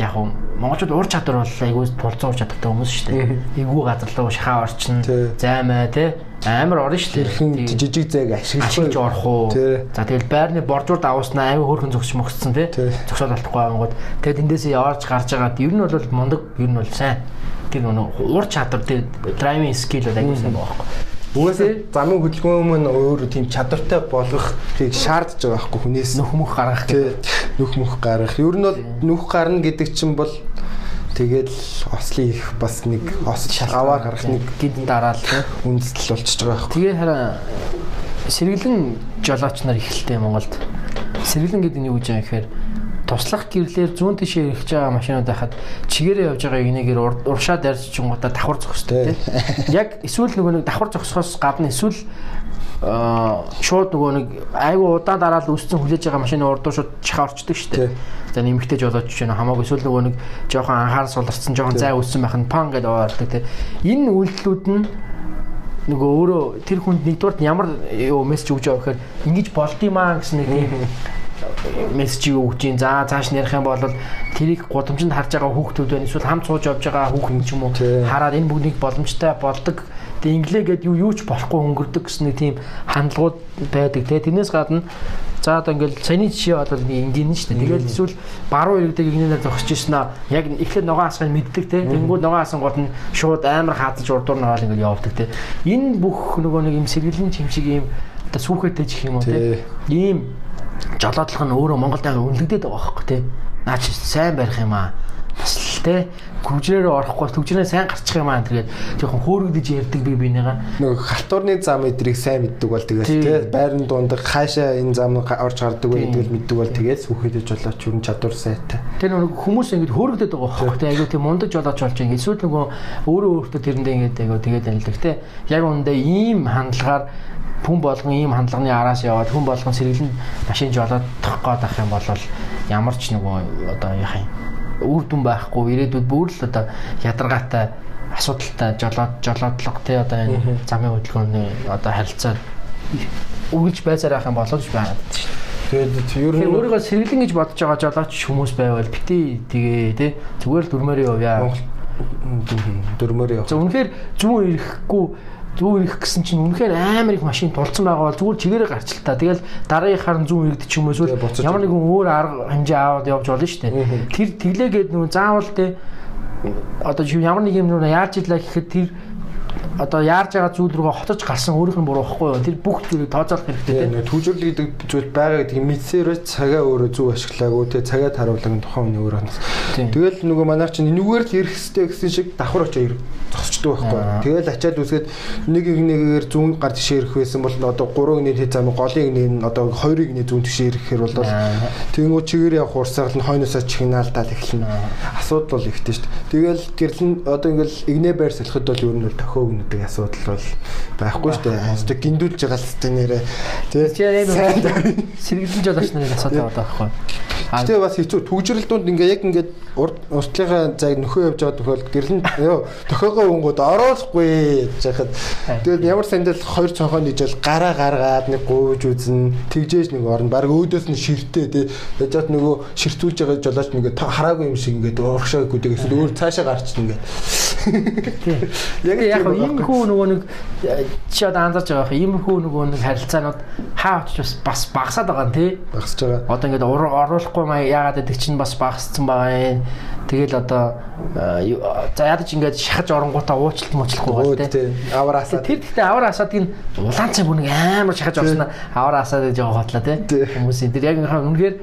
яг уу монголчууд ур чадвар бол айгүй тулцсан ур чадвартай хүмүүс шүү дээ. Эвгүй газар руу шахаа орчин, займаа тий амар орно шүү дээ. Жижиг зайг ашиглаж орох уу. За тэгэл байрны боржуур давууснаа аймаг хөөрхөн зогсч мөгцсөн тий. Зогсоод алдахгүй ангууд. Тэгээд эндээсээ яваарч гарч байгаад ер нь бол мундаг ер нь бол сайн. Тэр нөгөө ур чадвар тий драйвинг скил бол байгаа байхгүй. Угаасаа замын хөдөлгөөн мөн өөр тийм чадвартай болгохыг шаардж байгаа байхгүй хүнээс нөх мөх гаргах нөх мөх гаргах. Ер нь бол нөх гарна гэдэг чинь бол тэгэл ослын их бас нэг ос аваар гарах нэг гид дараал үндэслэл болчихж байгаа байхгүй. Тэгээ хараа сэргэлэн жолооч нар ихэлтэй Монголд. Сэргэлэн гэдэг нь юу гэж юм гэхээр туслах гэрлээр зүүн тишээ ирэх байгаа машинууд байхад чигээрээ явж байгаа игнэгээр уршаа дарж чингуудаа давхар зогсдог тийм. Яг эсвэл нөгөө нэг давхар зогсохоос гадна эсвэл шууд нөгөө нэг айгу удаан дараал үсцэн хүлээж байгаа машины урдуу шууд чихаа орчдөг шүү дээ. За нэмэгтэй жолооч чинь хамаагүй эсвэл нөгөө нэг жоохон анхаарал суларсан жоохон зай үссэн байх нь пан гэдэг ордог тийм. Энэ үйлдэлүүд нь нөгөө өөрөө тэр хүнд нэгдүгээр ямар юу мессеж өгж байгаа гэхээр ингэж болдгиймаа гэсэн нэг тийм мессеж өгж ин за цааш ярих юм бол тэрийг гудамжинд харж байгаа хүүхдүүд байна. Эсвэл хамт сууж явж байгаа хүүхэн ч юм уу. Хараад энэ бүгнийг боломжтой болдог Тэгээ инглээ гээд юу юу ч болохгүй өнгөрдөг гэсэн нэг тийм хандлагууд байдаг те. Тэрнээс гадна за одоо ингээл саяны жишээ бол энгийн нь шүү дээ. Тэгэл эсвэл баруун иргэдэг игнээр зогсож ирсэн аа. Яг эхлээд ногоон асгыг мэддэг те. Тэнгүүд ногоон гол нь шууд амар хаадаж урдуур наваал ингээл явдаг те. Энэ бүх нөгөө нэг юм сэргэлийн чимшиг юм одоо сүхэтэй ч юм уу те. Ийм жолоодлох нь өөрөө Монголд ага үнэлэгдээд байгаа байхгүй те. Наач сайн барих юм аа бас л те хөгжрөөрөө орохгүй төгжрөө сайн гарчих юм аа. Тэгээд жоохон хөөрөгдөж ярьдаг би бинийгаа. Нөгөө халтуурны зам эдрийг сайн мэддэг бол тэгээд те байрны дундах хаашаа энэ зам орж гардаг вэ гэдгийг мэддэг бол тэгээд сүхэдэж болооч юу чадвар сайтай. Тэр нөгөө хүмүүс ингэж хөөрөгдөд байгаа байхгүй те. Айгуу тийм мундаг жолооч болж байгаа. Эсвэл нөгөө өөрөө өөртөө тэрэндээ ингэж айгуу тэгээд анилдаг те. Яг үндэ ийм хандлагаар хүн болгон ийм хандлагын араас яваад хүн болгон сэргэлэн машин жолоод тох гээд ах юм бол ямар ч нөгөө одоо яах юм үр дүн байхгүй ирээдүйд бүр л одоо ядаргаатай асуудалтай жолоод жолоодлого тий одоо энэ замын хөдөлгөөний одоо харилцаа үргэлж байцаар байх юм болооч байна шүү дээ. Тэгээд ер нь өөрийгөө сэргэлэн гэж бодож байгаа жолооч хүмүүс байвал бити тэгээ тий зүгээр л дөрмөөр явъя. Дөрмөөр явах. За үнэхээр зүүн ирэхгүй зүүн ирэх гэсэн чинь үнэхээр амар их машин тулцсан байгаа бол зүгээр чигээрээ гарч л та. Тэгэл дараагийнхаар нь зүүн иргэд ч юм уу эсвэл ямар нэгэн өөр арга хэмжээ аваад явж болно шүү дээ. Тэр тэглээгээд нөгөө заавал те одоо ямар нэг юм нүг яаж идлээ гэхэд тэр одоо яарж байгаа зүйл рүүгээ хотож гарсан өөрийнх нь буруу байхгүй юу? Тэр бүх зүйлийг тооцоолох хэрэгтэй тийм. Түүжүүлэл гэдэг зүйл байгаа гэдэг мэдсээрөө цагаа өөрөө зөв ашиглаагүй тийм цагаа таруулаг нь тухайн хүний өөрөө. Тэгэл нөгөө манайх чинь энүүгээр л ирэх хэрэгтэй гэсэн шиг давхар очоо зогсчдөг байхгүй? Тэгэл ачаад үсгээд нэг нэгнээр зүүн гар тишээ ирэх байсан бол одоо 3 гинэ хэд зам голын гинэ одоо 2 гинэ зүүн тишээ ирэхээр бол тэнгуү чигээр явах урсгал нь хойноосоо чихнаалдаал эхэлнэ. Асуудал бол ихтэй шүү дээ. Тэгэл гэрлэн одоо ингээл игнэ байр солиход бол ер нь тохиог гэдэг асуудал бол байхгүй шүү дээ. Хэвээ гиндүүлж байгаа нэрээ. Тэгээ сэргэлэн жолооч нарын асуудал байгаа байхгүй. Гэтэ бас хэцүү. Түгжрэлдүүнд ингээ яг ингээд уртлынхаа зайг нөхөө явж байгаа тохиол гэрлэн ёо тохиогоо өнгөд оруулахгүй гэж яхад тэгээд ямар сандал хоёр цонхоо нийжэл гараа гаргаад нэг гууж үзэн тэгжээж нэг орно. Баг өөдөөс нь ширтээ тий яжаад нөгөө ширтүүлж байгаа жолооч нэгэ хараагүй юм шиг ингээд урагшаа гүдэг эсвэл өөр цаашаа гарч ингээд. (laughs) Яг яг ийм хүү нөгөө нэг чи одоо анзаарч байгаа юм хүү нөгөө нэг харилцаанууд хаа очиж бас багасаад байгаа нь тий. Багасж байгаа. Одоо ингээд оруулахгүй маа яагаад гэдэг чинь бас багасцсан байгаа юм. Тэгэл одоо за ядаж ингээд шахаж оронгуудаа уучлалт муучлахгүй байна тий. Авар асаад. Тэр гэхдээ авар асаадыг улаан цай бүр нэг амар шахаж орсон авар асаад гэж байгаа хотлоо тий. Хүмүүсийн тэр яг үнэхээр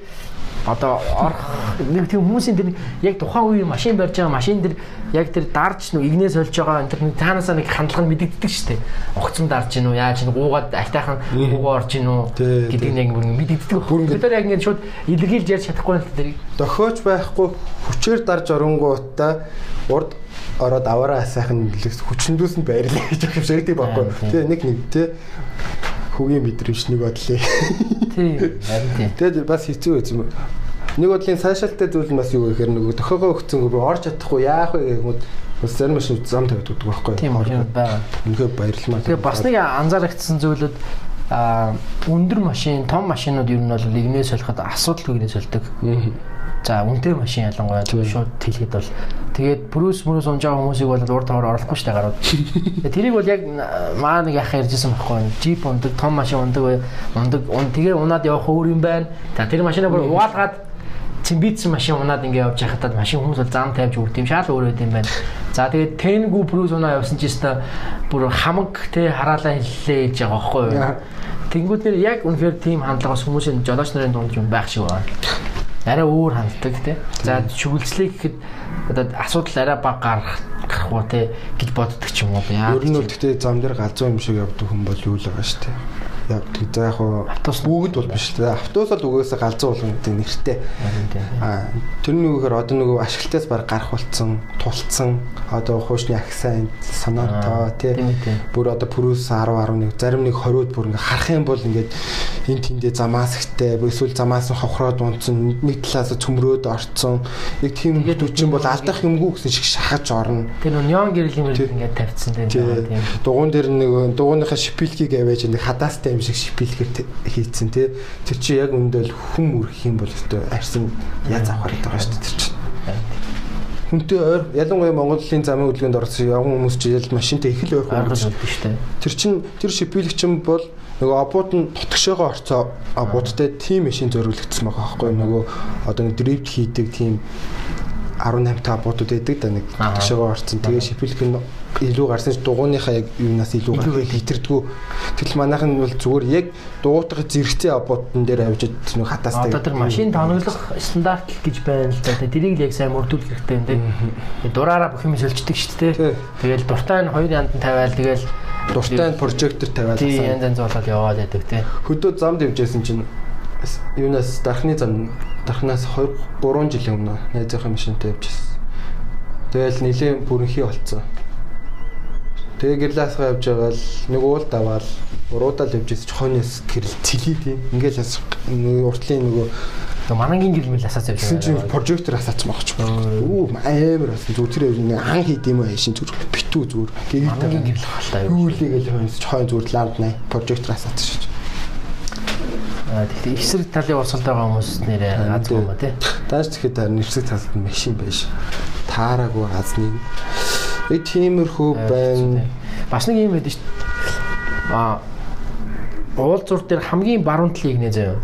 одоо орох нэг тийм хүмүүсийн тэр яг тухайн үеийн машин барьж байгаа машин тэр яг тэр дарж нүг игнээс олж байгаа энэ тэр таанасаа нэг хандлага нь мэдэгддэг шүү дээ. Огцон дарж гинүү яаж нэг гуугаад айтайхан гуугаа орж гинүү гэдэг нь яг бүр мэдэгддэг. Бид нар яг ингэ шууд илэрхийлж ярьж чадахгүй л тэрийг. Дохиож байхгүй хүчээр дарж оронгуудаа урд ороод аваараа сайхан хүчндүүс нь байрлаа гэж юм шиг тийм байхгүй. Тэгээ нэг нэг тий хөгийн мэдрэмж нэг бодлоо. Тийм. Харин тийм. Тэгээд бас хэцүү байц юм. Нэг бодлын цаашаалтай зүйл нь бас юу гэхээр нөгөө тохиогоо өгцөн рүү орж чадахгүй яах вэ гэмүүд бас зарим машин зам тавьдаг байхгүй юу? Тийм байгаа. Үнэхээр баярлалаа. Тэгээ бас нэг анзаарэгдсэн зүйлүүд а өндөр машин, том машинууд ер нь бол игнээс солиход асуудалгүй игнээс солидог. За үнэтэй машин ялангуяа шууд тэлхэд бол тэгээд брус мөрөөс унж байгаа хүмүүсийг бол урд хавар оруулахгүй штэ гарууд. (laughs) Тэрийг бол яг маа нэг яхаа ярьжсэн байхгүй. Джип ундаг, том машин ундаг, ундаг, ун тэгээ унаад явах өөр юм байна. За тэр машинаа бүр угаалгаад цимбицсэн машин унаад ингээ явж байхад машин хүмүүс бол зам тавьж үрд юм шал өөр байд юм байна. За тэгээд Тенгу брус унаа явсан ч гэсэн бүр хамаг те хараалаа хэллээ гэж байгаа байхгүй юу. Тэнгүүд нэр яг үнэхээр тийм хандлагаас хүмүүсийн жолооч нарын дунд юм байх шиг байна арай өөр ханддаг тий. За шүглцлээ гэхэд одоо асуудал арай баг гарах гарах уу тий гэж боддог ч юм уу яа. Ер нь бол гэхдээ зам дээр галзуу юм шиг явдаг хүн бол юу л байгаа шүү дээ. Явдаг. За яг Автобус бүгд бол биш л дээ. Автобус бол угаасаа галзуу болгон гэдэг нэртэй. Аа тэрний үгээр одоо нөгөө ашиглалтаас баг гарах болцсон, тулцсан одоо хуушны аксан санаатай тий. тийм тийм. Бүр одоо пүрүүс 10 11 зарим нэг 20-од бүр ингээ харах юм бол ингээд эн тэндээ замаас ихтэй эсвэл замаас нь хохроод унтсан нэг талаас цөмрөөд орцсон. Яг тийм төчин бол алдах юмгүй гэсэн шиг шахаж орно. Тэр неон гэрэл юм ингээд тавьчихсан тийм. Тий. Дугуун дээр нэг дугууныхаа шипилгийг авээж нэг хадаастай юм шиг шипилгээр т- хийцэн тий. Тэр чи яг өндөл хүм үрэх юм бол өстой арьсан яз авахар байгаа шүү дээ тэр чинь. Хүнтэй ойр ялангуяа Монголын замын хөдөлгөөнд орсон явган хүмүүс чи ял машинтай их л гэж. болдог шүү дээ. Тэр чин тэр шипилэг чин бол нөгөө абууд нь тутгшоогоо орцоо абуудтай тим машин зориулагдсан байгаа байхгүй нөгөө одоо дрифт хийдэг тим 18 та абуудууд байдаг да нэг Аа. тутгшоогоо орцсон. Тэгээ шипилэг нь илүү гарсан ч дугууныхаа яг юунаас илүү хитэрдгүү. Тэгэл манайх нь бол зүгээр яг дугуйтгах зэрэгцээ абуудтан дээр авчид нэг хатаастай. Одоо тэр машин тоноглох стандарт л гэж байна л да. Тэрийг л яг сайн мөрдүүлэх хэрэгтэй юм тий. Дураараа бүх юм шилждэг шүү дээ. Тэгэл дуртай нь хоёр янд нь тавиал тэгэл дуртай нь прожектор тавиад тий авсан. янз янз болоод яваад байдаг тий. Хөдөө зам дэвжсэн чинь юунаас дархны зам дархнаас 2 3 жилийн өмнө найзынхаа машинтай явжсэн. Тэгэл нилийн бүрэнхий болцсон. Тэгээ гэрлаасгаа явж байгаа л нэг уул даваал уруудаа л явжсэн ч хойноос гэрэл цэлий тийм. Ингээл нэг уртлын нөгөө манангийн гэрэл мэл асаац явж гэсэн чинь прожектор асаач байгаа ч юм. Үу амар болсон. Зүг тэр нэг ан хийд юм аа шин зүг битүү зүг. Манангийн Гэгэл гэрэл халтаа юу. Юулигээл хойноос ч хойно зүг ланд най прожектор асаач шиж. Аа тэгэхээр эсрэг талын урсгалд байгаа хүмүүс нэрээ аз юм ба тий. Тааш тэгэхэд нэрсэг талд машин байж таараагүй хазныг. Э тиймэрхүү байна. Бас нэг юм байдаг шүү дээ. Аа уулзуур дээр хамгийн баруун талын игнэ заяа.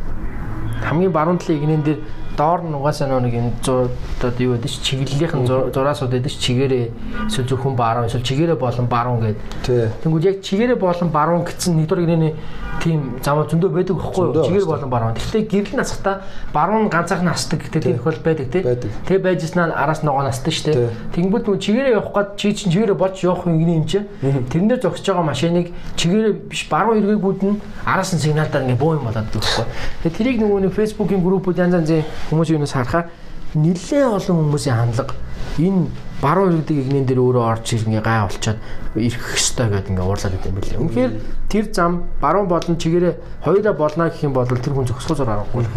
Хамгийн баруун талын игнэн дээр доор нь угаасаа нэг юм зурдад юу байдаг ч чиглэлийнхэн зураасууд ч чигээрээ эсвэл зөвхөн баруун эсвэл чигээрээ болон баруун гэдэг. Тий. Тэнгүүд яг чигээрээ болон баруун гэсэн нэгдүгээр игнэний тийм зам зөндөө байдаг байхгүй юу? Чигээр болон баруун. Гэхдээ гэрэл насахта баруун ганцаарх нь асдаг гэдэг тийм тохиол байдаг тийм. Байдаг. Тэгээ байжснаа араас ногоо настдаг шүү дээ. Тэнгүүд нөгөө чигээрээ явах гээд чи чинь чигээрээ болж явах юм юм чи. Тэрнээр зогсож байгаа машиныг чигээрээ биш баруун эргээгүүд нь араас нь сигналдаар ингээ бөө юм болоод байхгүй. Тэгээ тэрийг нөгөө нэг фэйсбүүкийн группүүд янз янзын хүмүүсийн юунаас харахаар нэлээд олон хүмүүсийн хандлага энэ баруун иргэдэг игнэн дээр өөрөө орж ирнэ гай болчоод ирэх хөстэй гэдэг ингээ уурлаад идэм билээ. Үнэхээр тэр зам баруун болон чигээрээ хоёулаа болно гэх юм бол тэр хүн зөксгөө зур аргагүй.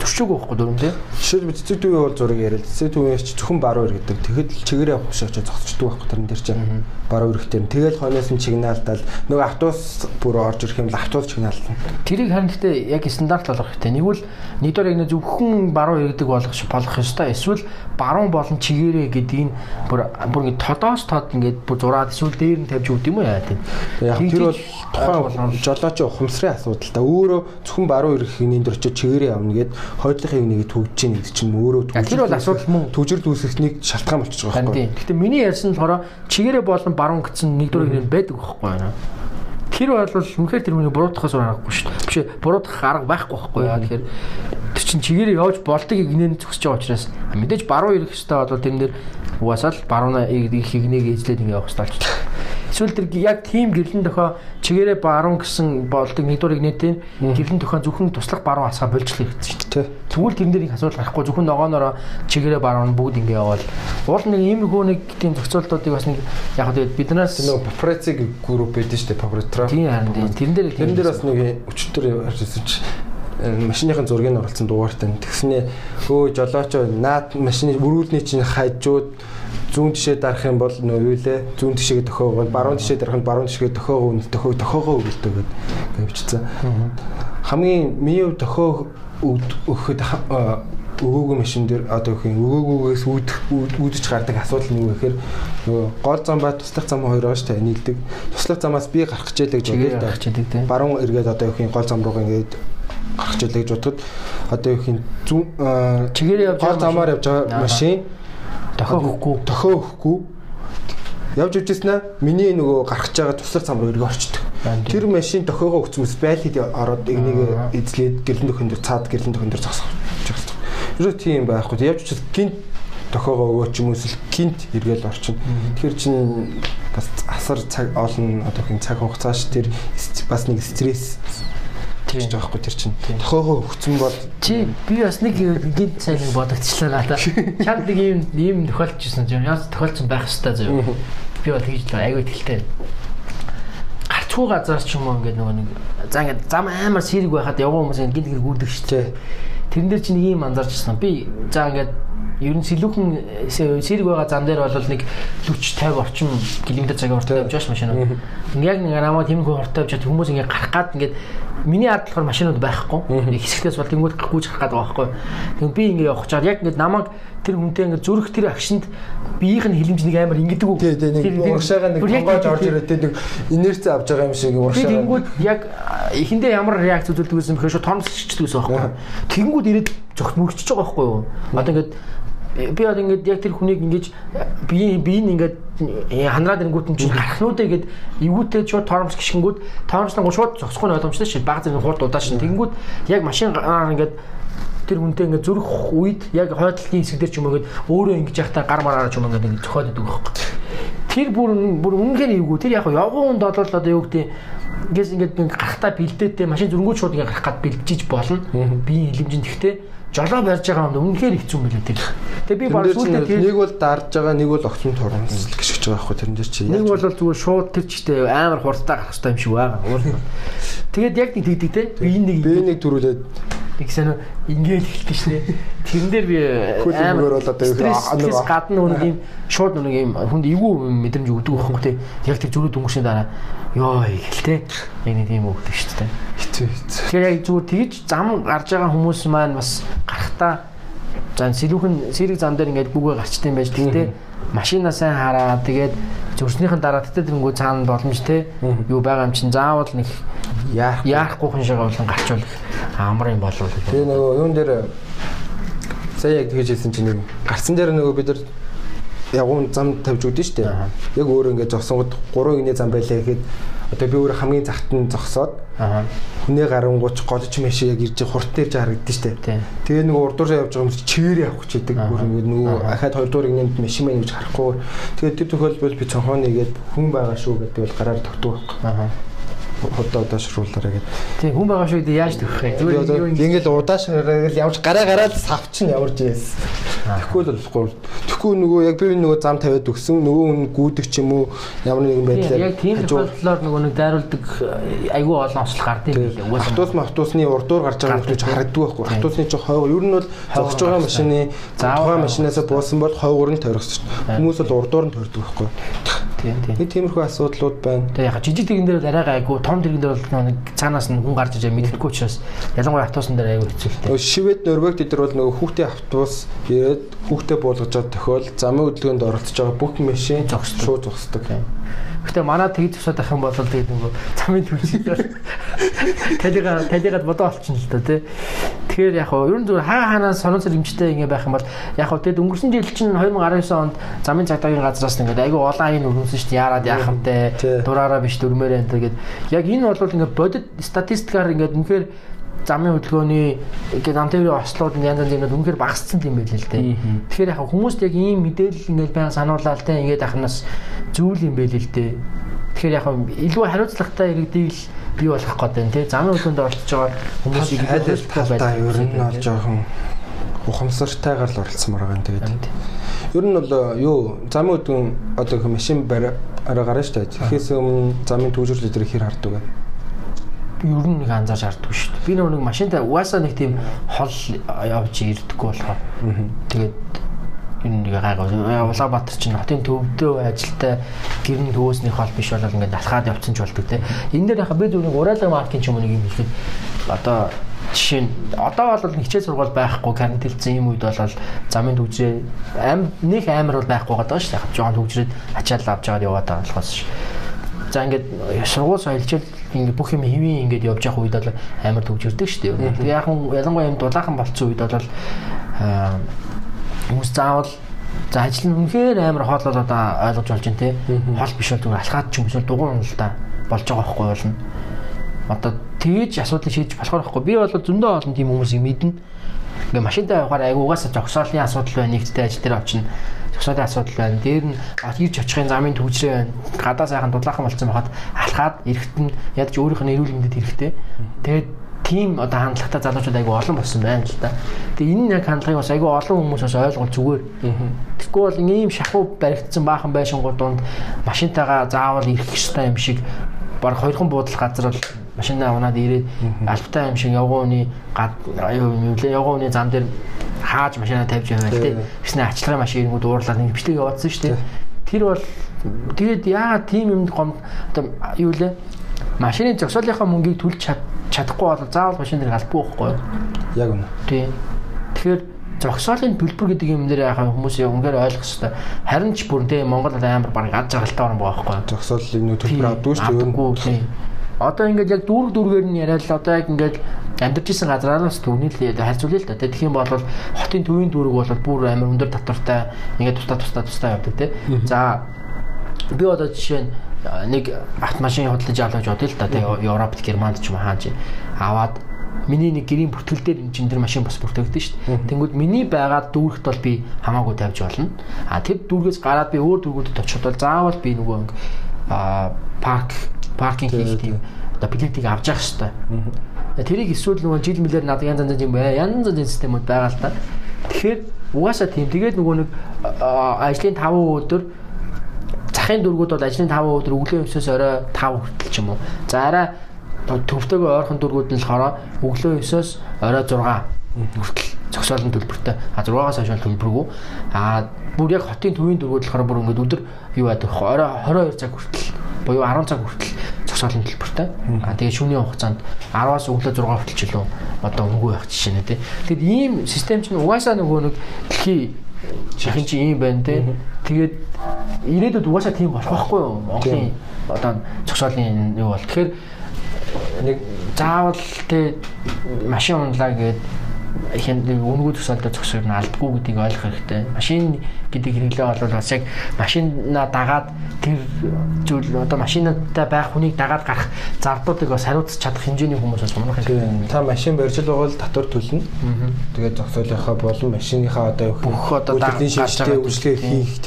Төрчөөг байхгүй дөрөв тийм. Жишээл би цэцэг төвийн бол зураг яриад. Цэцэг төвийн ч зөвхөн баруун иргэдэг. Тэгэхэд л чигээрээ очиж зогсчдөг байхгүй тэрэн дээр чинь. Баруун ирэхтэй. Тэгэл хойноос нь чигнаалдал нөгөө автобус бүр орж ирэх юм бол автобус чигнаалдана. Тэрийг харин гэхдээ яг стандарт болгох хэрэгтэй. Нэгвэл нэгдүгээр яг нэг зөвхөн баруун иргэдэг болгох болох ёстой. Эсвэл баруун болон чигээрээ гэдгийг бүр бүр ингэ тодоос тод ингээд бүр зураад эсвэл дээр нь тавьж өгд юм уу яа тийм. Яг тэр бол тухайн жолооч ухамсарын асуудал та. Өөрөө зөвхөн баруун ирэх хинэн дээр очиж чигээрээ явна гэд хойдлохыг нэг төгж чинь гэдэг чинь өөрөө Яг тэр бол асуудал мөн. төвжирд үүсгэхнийг шалтгаан болчихж байгаа байхгүй. Гэхдээ миний ярьсан нь болохоор чигээрээ болон баруун гэсэн нэгдүгээр иргэн байдаг байхгүй юу? Тэр бол үнэхээр тэр миний буруутахаас аргагүй шүү дээ. Биш ээ, буруутах арга байхгүй байхгүй яа тэгэхээр тэр чинь чигээрээ явж болдог игнэн зөксөж байгаа учраас мэдээж баруун ирэх хэвээр бол тэрэн дээр угаасаа л баруун их игнийг эзлээд ингэ явах хэрэгтэй. Эсвэл тэр яг тийм гэрлэн дохоо чигээрээ баруун гэсэн болдог нэгдүгээр игнэтийн гэрлэн дохоо зөвхөн туслах баруун асгаа болчихлоо гэсэн шүү дээ. Тэгвэл тэрэн дээр их асуудал гарахгүй зөвхөн ногоонороо чигээрээ баруун бүгд ингэ явбал уул нэг иймэрхүү нэг тийм зохицуултуудыг бас нэг яг хөө биднээс нөгөө папарацци групп байдаг шүү дээ. Папаратра. тийм харин тийм тэрэн дээр Тэрэн дээр бас нэг өчтөр харжсэн чи э, машиныхын зургийг оруулсан дугаартай. Тэгснээ өө жолоочо наад машины өрүүлний чинь хажууд зүүн тишээ дарах юм бол нөө юу лээ зүүн тишээгээ төхөөгөө баруун тишээ дарах нь баруун тишгээ төхөөгөө төхөө төхөөгөө өгөлтөө гэд тавьчихсан. Хамгийн миний төхөө өгөхөд өгөөгүй машин дээр одоо их өгөөгүйгээс үүдэх үүдэж гардаг асуудал нь юу гэхээр нөгөө гол зам ба туслах зам хоёр оош та нийлдэг. Туслах замаас би гарах гэж л идэг тийм Баруун эргээд одоо юм гол зам руугаа ингээд гарах хичээлээ гэж бодоход одоо юм зүүн чигээр явж гол замаар явж байгаа Аа. машин төхөө өгөхгүй явж аа миний нөгөө гэж байгаа туслах зам руу эргээ орчдөг. Тэр машин төхөөгөө өгцмөс байлхийд ороод энийг эзлээд гэрлэн дөхөн дээр цаад гэрлэн дөхөн дээр байгаа. Юу тийм байхгүй. Явж ивчээс гинт төхөөгөө өгөө ч юм эсвэл гинт эргээл орчин. Тэгэхээр чин бас асар цаг олон одоо хин цаг хугацааш тэр бас нэг стресс гэж байхгүй тэр чинь. Тохиогоо өгцөн бол чи би бас нэг гинт сайн (laughs) нэг бодогдчихлаа надаа. Чанд нэг ийм ийм тохиолдчихсон юм. Яаж тохиолдсон байх хэвээр заяа. Би бол тэгж л айгүй ихтэй. Гарцгүй газар ч юм уу ингээд нөгөө нэг за ингээд зам амар сэрэг байхад явган хүмүүс ингээд гинт гэр гүрдэг шүү дээ. Тэрэн дээр чи нэг ийм анзаарчихсан. Би за ингээд ер нь сэлүүхэн сэрэг байгаа зам дээр бол нэг 40 50 орчим км цагийн хурдтай явж байгаа ш машин. Яг нэг намаа тиймэрхүү хурдтай явж хүмүүс ингээд гарах гад ингээд миний ард болохоор машинууд байхгүй. Хэсэгтээс бол тэнгууд гүйж гарах гэдэг байгаа байхгүй. Тэгвэл би ингээд явах чаар яг ингээд намайг тэр хүнтэй ингээд зүрх тэр агшинд биеийнх нь хилэмж нэг амар ингээд үг. Тий, тий, нэг урагшаага нэг тонгоож орж ирээд тий нэг инерц авч байгаа юм шиг урагшаа. Би тэнгууд яг эхэндээ ямар реакц үзүүлдэг гэсэн бэхээр шууд томсчихдаг гэсэн байхгүй. Тэнгууд ирээд зогт мөрөгчөж байгаа байхгүй юу. Одоо ингээд би одоо ингээд яг тэр хүнийг ингэж би би ингээд ханараад ирэнгүүт нь чинь гарахнуудаа ингээд эвгүүтэй шууд торомс гიშгэнгүүд торомслон шууд зогсохгүй ойлгомжтой шин баг зэрэг хурд удаа шин тэгэнгүүт яг машин ингээд тэр хүнтэй ингээд зүрх үед яг хойдлын хэсэг дээр ч юм уу ингээд өөрөө ингэж яхахтаа гар мараараа ч юм ингээд зөхиод идэг байхгүй. Тэр бүр бүр үнэхээр эвгүй. Тэр яг явган хүнд бол одоо юу гэдэг ингээс ингээд гарахтаа бэлдээтэй машин зүрнгүүд шууд ингээд гарах гад бэлдэж болно. Би хилэмжинд ихтэй жолоо барьж байгаа юм үнэхээр хэцүү юм билээ тэр. Тэгээ би баг сүүлдээ тэр нэг бол дарж байгаа нэг бол огцон турамсл гიშгэж байгаа байхгүй тэрэн дээр чи. Нэг бол зүгээр шууд тэр чтэй амар хурдтай гарах хэрэгтэй юм шиг байгаа. Тэгээд яг нэг тэгдэг те. Би нэг би нэг төрүүлээд Тэгсэн ингээд эхэлдэг шнэ. Тэрэн дээр би амар бол одоо нэг гадна нэг юм шууд нэг юм хүнд эвгүй мэдрэмж өгдөг байхгүй те. Яг тэр зүрх дөнгөшний дараа ёо ихэлтэй. Яг нэг тийм өгдөг шүү дээ. Хэцүү хэцүү. Тэгэхээр яг зүгээр тэгж зам гарч байгаа хүмүүс маань бас гарахтаа за сэрүүхэн сэрэг зам дээр ингээд бүгэ гарчтай юм байж тэгтээ машина сайн хараа тэгээд зөрснийхэн дараа тэгтээ тэрнгүү цаана боломж те юу байгаа юм чинь заавал нэг яах яахгүйхэн шиг болон гарчвал амар юм болов. Тэгээ нөгөө юун дээр сая яг тэгж хэлсэн чинь гарцсан дээр нөгөө бид нар ягуун зам тавьж өгдөн штэ. Яг өөр ингээд зогсонгод 3 гинэ зам байлаа гэхэд одоо би өөр хамгийн загт нь зогсоод хүнээ гарангууч голж мэш яг ирж хурд дээр харагдсан штэ. Тэгээ нөгөө урдуураа явж байгаа юм чи чигээр явах гэж байдаг. Бүр ингээд нөгөө ахаад хоёрдугаар гинэнд мэшин мэн гэж харахгүй. Тэгээ тэр тохиолдолд би цонхоо нэгээд хүн байгаа шүү гэдэг бол гараар тогтдог байхгүй одоо удаашруулаарай гэдэг. Тийм хүн байгаа шүү дээ яаж төгөх вэ? Зүгээр ингээл удаашрал явж гараа гараад савч нь явж ийс. Тэгэхгүй л болохгүй. Тэгэхгүй нөгөө яг би нөгөө зам тавиад өгсөн нөгөө хүн гүйдэг ч юм уу ямар нэгэн байдлаар яг тийм тохиолдлоор нөгөө нэг дайруулдаг айгүй олон ослол гардыг билээ. Автобус автобусны урдуур гарч байгаа хүмүүс харагддаг байхгүй. Автобусны ч хойгоо ер нь бол зогсож байгаа машины тухайн машинаас буусан бол хойгоор нь тойрогч. Хүмүүс бол урдуур нь тойрдог байхгүй. Тийм тийм. Нэг тиймэрхүү асуудлууд байна. Тэгээ яг жижиг тэгэн дээр арай гайгүй том тэгэн дээр бол нэг цаанаас нь хүн гарч ижээ мэдэхгүй учраас ялангуяа автобусан дээр аягүй хэцүү л дээ. Шивэд Норвегид дээр бол нөгөө хүүхдээ автобус ирээд хүүхдээ буулгаж байгаа тохиол замын хөдөлгөөнд оролцож байгаа бүх машин шууд зогсдог. Гэтэ манай тэгж тусаад ах юм бол тэгээд нөгөө замын төлөвлөлөөр талига талигад бодоо олчихно л да тий. Тэгэхээр яг хоо ерөн зүгээр хаа хаанаас сонон цэр хэмжтэй ингэ байх юм бол яг хоо тэгээд өнгөрсөн жил чинь 2019 онд замын цагдаагийн газраас ингээд айгүй олон айн өрнөсөн шүү дээ. Яарад яах юмтэй дураараа биш дөрмээрээ энэ тэгээд яг энэ бол ингээд бодит статистикаар ингээд үнэхээр замын хөдөлгөөний ингээд амтэрийн ослууд янз янз юмнууд үнэхээр багассан юм байл л дээ. Тэгэхээр яг хүмүүст яг ийм мэдээлэл ингээд баян сануулаад те ингээд ахнаас зүйл юм байл л дээ. Тэгэхээр яг илүү хариуцлагатай иргэдийг л бий болгох гэдэг нь те замын хөдөлгөөнд оролцож байгаа хүмүүсийг айлс талтай ер нь бол жоохон ухамсартайгаар л оролцсомор байгаа юм тэгээд. Ер нь бол юу замын хөдөлгөөн одоо машин бариа гараа штэ. Тэгэхээс өмнө замын төвжирлэл дээр хэр хардаг вэ? Ер нь нэг анзаарч харддаг шүү дээ. Би нэг машинтай угаасаа нэг тийм хол явж ирдэггүй болохоор. Тэгээд энэ нэг гайгаа Улаанбаатар чинь хотын төвдөө ажилтай гэрн төвөөсний хол биш болол ингээд алхаад явцсан ч болдог те. Энэ дээр яхаа би зөвхөн урайлаг маркийн ч юм уу нэг юм хэлэхэд одоо жишээ нь одоо бол хичээл сургууль байхгүй карантинлцсэн юм үед бол замын төвжээ аим нэг амар бол байхгүй байгаа шүү дээ. Жохон төвжрээд ачаал авч аваад яваад байгаа болохоос За ингээд сургууль соёлчил ингээд бүх юм хэвийн ингээд явж явах үед бол амар төгжирдэг шүү дээ. Тэгээ яг нь ялангуяа юм дулаахан болцсон үед бол хүмүүс заавал за ажил нь үнэхээр амар хоолол одоо ойлгож болж байна те. Хол биш бол зүгээр алхаад ч юм эсвэл дугуун уналтаа болж байгаа байхгүй болно. Одоо тэгэж асуудлыг шийдэж болохоор байхгүй. Би бол зөндөө олон тийм хүмүүсийг мэднэ. Ингээ машинтай явахаар айгуугаас зогсоолны асуудал байна нэгдтэй ажил дээр очино зогсоолын асуудал байна. Дээр нь ирж очихын замын төвчрээ байна. Гадаа сайхан дудлаахан болсон байхад алхаад эрэхт нь ядч өөрийнх нь эрүүл мэндэд хэрэгтэй. Тэгээд тийм одоо хандлагатай залуучууд айгүй олон болсон байна л да. Тэгээ энэ яг хандлагыг бас айгүй олон хүмүүс бас ойлгол зүгээр. Тэгэхгүй бол ийм шахуу баригдсан баахан байшингууд донд машинтайгаа заавал ирэх ёстой юм шиг баг хоёрхан буудал газар бол машинаа унаад ирээд албатай юм шиг явгууны гад аюу юм лээ явгууны зам дээр хааж машинаа тавьж яваа тий. Гэснээр ачлахын машинууд уурлаад ингэ бичлэг яваадсан шүү дээ. Тэр бол тэгээд яагаад тийм юм гом одоо юу лээ машины зогсоолынхаа мөнгийг төлж чад чадахгүй бол заавал машин дээр албагүй байхгүй юу? Яг үнэ. Тийм. Тэгэхээр зогсоолын төлбөр гэдэг юм дээр яхаа хүмүүс үнээр ойлгох хэрэгтэй. Харин ч бүр тийм Монгол амар баг ад жаргалтай орн байгаа байхгүй юу? Зогсоолын төлбөр авдгүй шүү дээ. Одоо ингээд яг дүүрэг дүүргээр нь яриад л одоо яг ингээд амьдарч исэн газраас төвний л харьцуулъя л да. Тэгэх юм бол хотын төвийн дүүрэг бол бүр амар өндөр татвартай ингээд тустаа тустаа тустаа явдаг тий. За би одоо жишээ нь нэг автомашин худалдаж авлаж бодъё л да. Тэгээ Европт, Германд ч юм хааж аваад миний нэг гэрийн бүртгэл дээр энэ чинь тэр машин бас бүртгэгдэн шүү дээ. Тэнгүүд миний байгаад дүүрэгт бол би хамаагүй тавьж болно. А тэр дүүргээс гараад би өөр дүүргүүдэд очиход бол заавал би нөгөө а парк паркинг хийх тийм одоо билетийг авч явах хэрэгтэй. Тэрийг эсвэл нөгөө жил мэлээр надад янз янз юм бай. Янз янзын системүүд байгаа л та. Тэгэхээр угаасаа тийм. Тэгээд нөгөө нэг ажлын 5 өдөр захын дөргүүд бол ажлын 5 өдөр өглөө 9-оос орой 5 хүртэл ч юм уу. За арай төвтэйгээ ойрхон дөргүүд нь болохоор өглөө 9-оос орой 6 хүртэл зогсоолын төлбөртэй. А 6-аас хойш төлбөргүй. А бүр яг хотын төвийн дөргүүд болохоор бүр ингээд өдөр юу байдаг орой 22 цаг хүртэл буюу 10 цаг хүртэл зогсоолын төлбөртэй. А тэгээ шөнийн хугацаанд 10-аас өглөө 6 хүртэл ч илүү одоо өнгөө байх жишээ нэ тий. Тэгэд ийм систем чинь угаасаа нөгөө нэг дэлхий чихэн чи ийм байна тий. Тэгээд ирээдүйд угаасаа тийм болох байхгүй юу? Монголын одоо зогсоолын юу бол. Тэгэхээр нэг заавал тий машин унлаа гэдэг ихэнд үнгүү төсөөлтөд зогсоор нь алдгүй гэдгийг ойлгох хэрэгтэй. Машин гэдэг хэрэглээ бол бас яг машинаа дагаад тэр зүйл одоо машинтай байх хүнийг дагаад гарах зардуудыг бас хариуцах чадах хэмжээний хүмүүс бас унах хэрэгтэй. Та машин барьж байгаа бол татвар төлнө. Тэгээд зогсоолынхаа болон машиныхаа одоо бүх одоо дагаад шилжтэй үйлчлэг хийх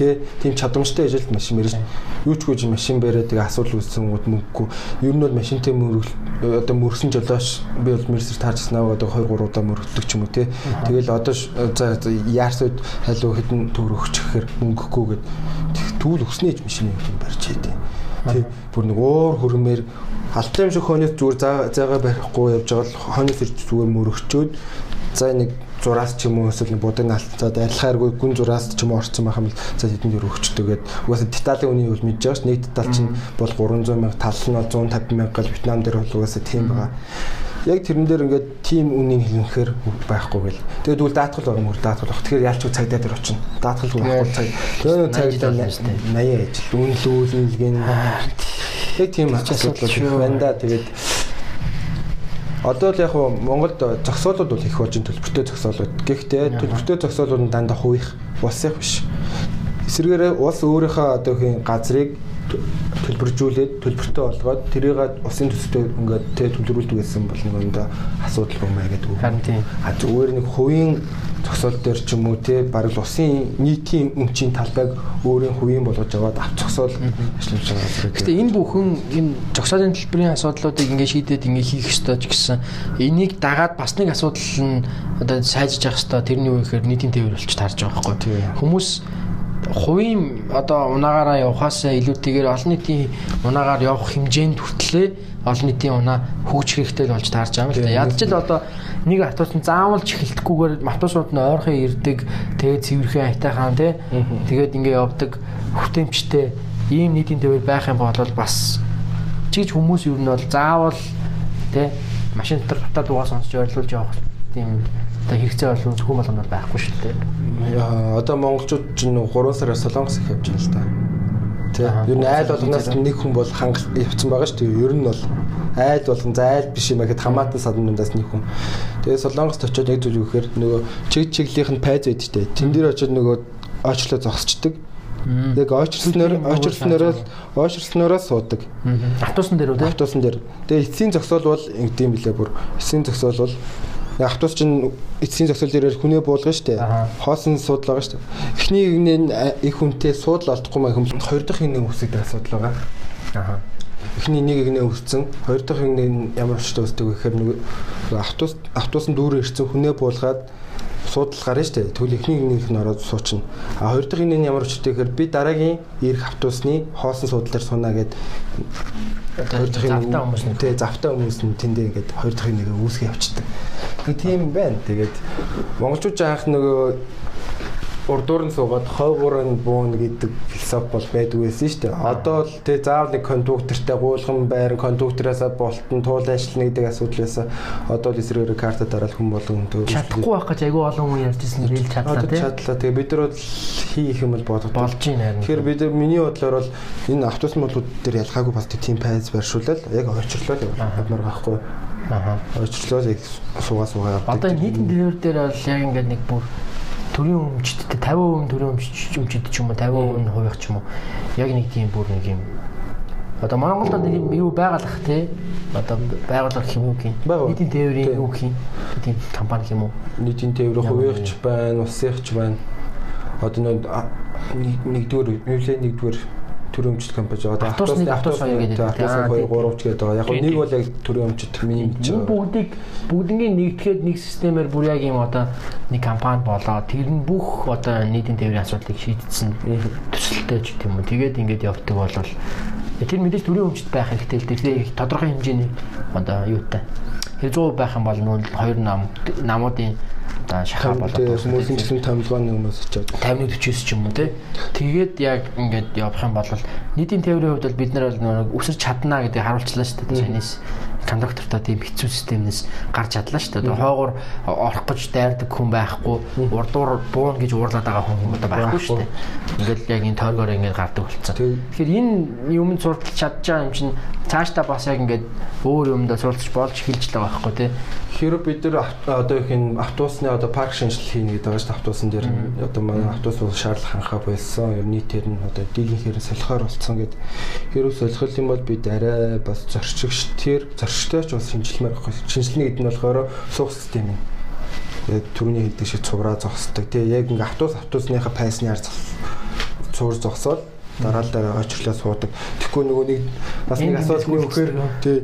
тийм чадамжтай ажилд машин барьж юу ч гүйж машин бариад тэгээ асуудал үүссэн гот мөнгөгүй. Ер нь бол машинтай мөргөл одоо мөрсөн жолооч би бол мерсер таарчснаа одоо 2 3 удаа мөрөгдөг ч юм уу тий. Тэгэл одоо за яарсууд халуу хэдэн төгрөг өгч гэхээр мөнгөгүй гэд түүл өснөөч машины юм барьж хийдэ. Тий. Бүр нэг уур хөрмээр алтай юм шиг хоньос зүгээр заагаа барихгүй явж байгаа л хоньос ирж зүгээр мөрөгчөөд за нэг зураас ч юм уу эсвэл будаг алтцаад арилхааргүй гүн зураас ч юм уу орцсон байх юм бол за хэдэн дээр өгчдөг гээд угаасаа деталийн үнийг бол мэдж байгаа ш нэг детал чинь бол 300 мянга тал нь бол 150 мянга гал Вьетнам дээр бол угаасаа тийм байгаа яг тэрэн дээр ингээд тим үнийг хэлнэхээр байхгүй гэл. Тэгээд үл даатгал байгаа мөр даатгал баг. Тэгэхээр ялч цагдаа дээр очино. Даатгал байхгүй цаг. Тэгээд цагдаа 80 ажил үнэлүүлнэлгэн. Яг тийм асуудал байна да. Тэгээд Одоо л яг Монголд зогсоолууд бол их болж төлбөртэй зогсоолууд. Гэхдээ төлбөртэй зогсоолууд нь дандаа хувийнх улсынх биш. Эсвэргээр улс өөрийнхөө одоо хин газрыг төлбөржүүлээд төлбөртэй болгоод тэрийг улсын төсөлтөд ингээд тэ төлрүүлдэг гэсэн бол нэг өндөө асуудал юмаа гэдэг. Харин тийм. А зүгээр нэг хувийн зогсоол дээр ч юм уу те бараг улсын нийтийн өмчийн талбайг өөрийн хувийн болгож аваад авч зогсоол ажиллаж байгаа. Гэтэ энэ бүхэн энэ зогсоолын төлбөрийн асуудлуудыг ингээд шийдээд ингээд хийх ёстой ч гэсэн энийг дагаад бас нэг асуудал нь одоо сайжиж явах ёстой. Тэрний үе ихээр нийтийн тээвэр болчих таарж байгаа байхгүй. Хүмүүс хувийн одоо унаагаараа явахаас илүүтэйгээр олон нийтийн унаагаар явах хэмжээнд хүртлээ олон нийтийн унаа хөгжих хэрэгтэй болж таарч байгаа юм л да. Ядч л одоо нэг автобус нь заавал ч эхэлдэхгүйгээр автобусууд нь ойрхон ирдэг тэгээд цэвэрхэн айтайхан тий тэгээд ингээ явдаг хүртээмжтэй ийм нийтийн төвөр байх юм бол бас чигж хүмүүс юу нь бол заавал тий машин дотор татаад угаа сонсч ойрлуулж явах тийм одоо хэрэгцээ бол зөвхөн болгоно байхгүй шүү дээ. Одоо монголчууд ч 3 сараас солонгос их явж байна л да. Тэ. Ер нь айл болгоноос нэг хүн бол хангалт явцсан байгаа шүү дээ. Ер нь бол айл болгон за айл биш юм гэхэд хамаатан саднуудаас нэг хүн. Тэгээ солонгост очиод яг зүйл үхээр нөгөө чиг чиглийнх нь пайз байд штэ. Тэн дээр очиод нөгөө ойчлоо зогсчдаг. Яг ойчрсноор ойчрснороо ойчрснороо суудаг. Автобусан дээр үү? Автобусан дээр. Тэгээ эцсийн зогсоол бол ингэдэм билээ бүр. Эцсийн зогсоол бол Автобус чинь эцсийн зогсол дээрээ хүнээ буулгана шүү дээ. Хоосон суудлаа байгаа шүү дээ. Эхний игнээ их хүнтэй суудл олдохгүй маа хүмүүс хоёр дахь игнээ үсгдэг асуудал байгаа. Аа. Эхний нэг игнээ үсцэн, хоёр дахь игнээ ямар өчтэй вэ гэхээр нэг автобус автобусын дүүрээ ирсэн хүнээ буулгаад суудал гарна шүү дээ. Тэгвэл эхний игнийх нь ороод суучна. А хоёр дахь нь ямар өчтэй гэхээр би дараагийн ирэх автобусны хоосон суудлаар сунаа гэд хоёр дахь завтай хүмүүс нь тий завтай хүмүүс нь тэндээ ингээд хоёр дахь нэг үүсгэж явчихдаг. Тэг тийм байна. Тэгээд монголчууд анх нөгөө урдуур нь суугаад хойгуурын буун гэдэг философи бол байдгүй байсан шүү дээ. Одоо л тэг заавал нэг кондуктортай гуулган байр кондуктораасаа болтон туул ажиллана гэдэг асуудал байсан. Одоо л эсрэгээрээ карта дараал хүн болгон төв. Чадахгүй байх гэж айгүй олон хүн ярьжсэн рэл чадлаа тий. Чадлаа. Тэгээ бид нар бол хийх юм бол бодож болж байна. Тэгэхээр бид миний бодлоор бол энэ автобус молууд дээр ялгаагүй бас тийм пайз барьшуулаад яг очрлоо явуулмаар байхгүй. Аа. Очрлоо яг суугаа суугаа. Одоо нийтийн дээр дээр бол яг ингээд нэг бүр төрийн өмчтдээ 50% төрийн өмчтд ч юм уу 50% хувийнх ч юм уу. Яг нэг тийм бүр нэг юм. Одоо Монголд нэг юм юу байгалах те одоо байгууллага гэх юм? Уу гин нийтийн тээврийн юу гэх юм? Тийм компани юм уу? Нийтийн тээврийн хувийнхч байна улсынхч байна. Одоо нэг нэгдүгээр нэгдүгээр төрийн өмчт компани одоо автобусны автобус хоёр гэдэг. Аа 2 3 ч гэдэг байгаа. Яг нэг бол яг төрийн өмчт миний байгаа. Бүгдийг бүгднийг нэгтгэхэд нэг системээр бүр яг юм одоо нэг компани болоо. Тэр нь бүх одоо нийтийн тээврийн асуудлыг шийдсэн төсөлтэй ч гэдэг юм уу. Тэгээд ингээд явдаг бол тэр мэдээж төрийн өмчт байх хэрэгтэй л дээ. Тодорхой хэмжээний одоо юутай. Тэр 100% байх юм бол нүүл хоёр нам намуудын одоо шахаа болоод хүмүүсийн жилийн томилгооны хүмүүс ч 50-ны 40-с ч юм уу тий. Тэгээд яг ингээд явах юм бол нийтийн тээврийн хувьд бол бид нар бол өсөж чадна гэдэг харуулчлаа шүү дээ. Чинээс кондуктортой тийм хэцүү системнээс гарч чадлаа шүү дээ. Хойгоор орох гэж дайрдаг хүн байхгүй, урдуур буун гэж уурлаад байгаа хүн одоо байхгүй шүү дээ. Ингээд яг энэ тойргоор ингээд гардаг болцсон. Тэгэхээр энэ юмд сурталч чадж байгаа юм чинь цаашдаа бас яг ингээд өөр юмдаа суралцж болж эхэлж байгаа байхгүй тий. Хэрэв бид нар одоо их энэ автобусны одоо парк шинжил хийнэ гэдэг байгаа шүү дээ. Автобусан дээр одоо манай автобус бол шаардлага ханхаа болсон. Ер нийтээр нь одоо дийлэн хэрэг солихоор болцсон гэдэг. Хэрэв солих юм бол бид арай бас зорчигч тэр зорчтой ч бас шинжилмээр байхгүй. Шинжилнэ гэдэг нь болохоор суух систем юм. Яг түрүүний хэлдэг шиг цувраа зогсдог. Тэгээ яг ингээ автобус автобусныхаа пайсны ар цуур зогсоод дараал дараа очрлоо суудаг. Тэгэхгүй нөгөө нэг бас нэг асуудал нь өгөхөр тий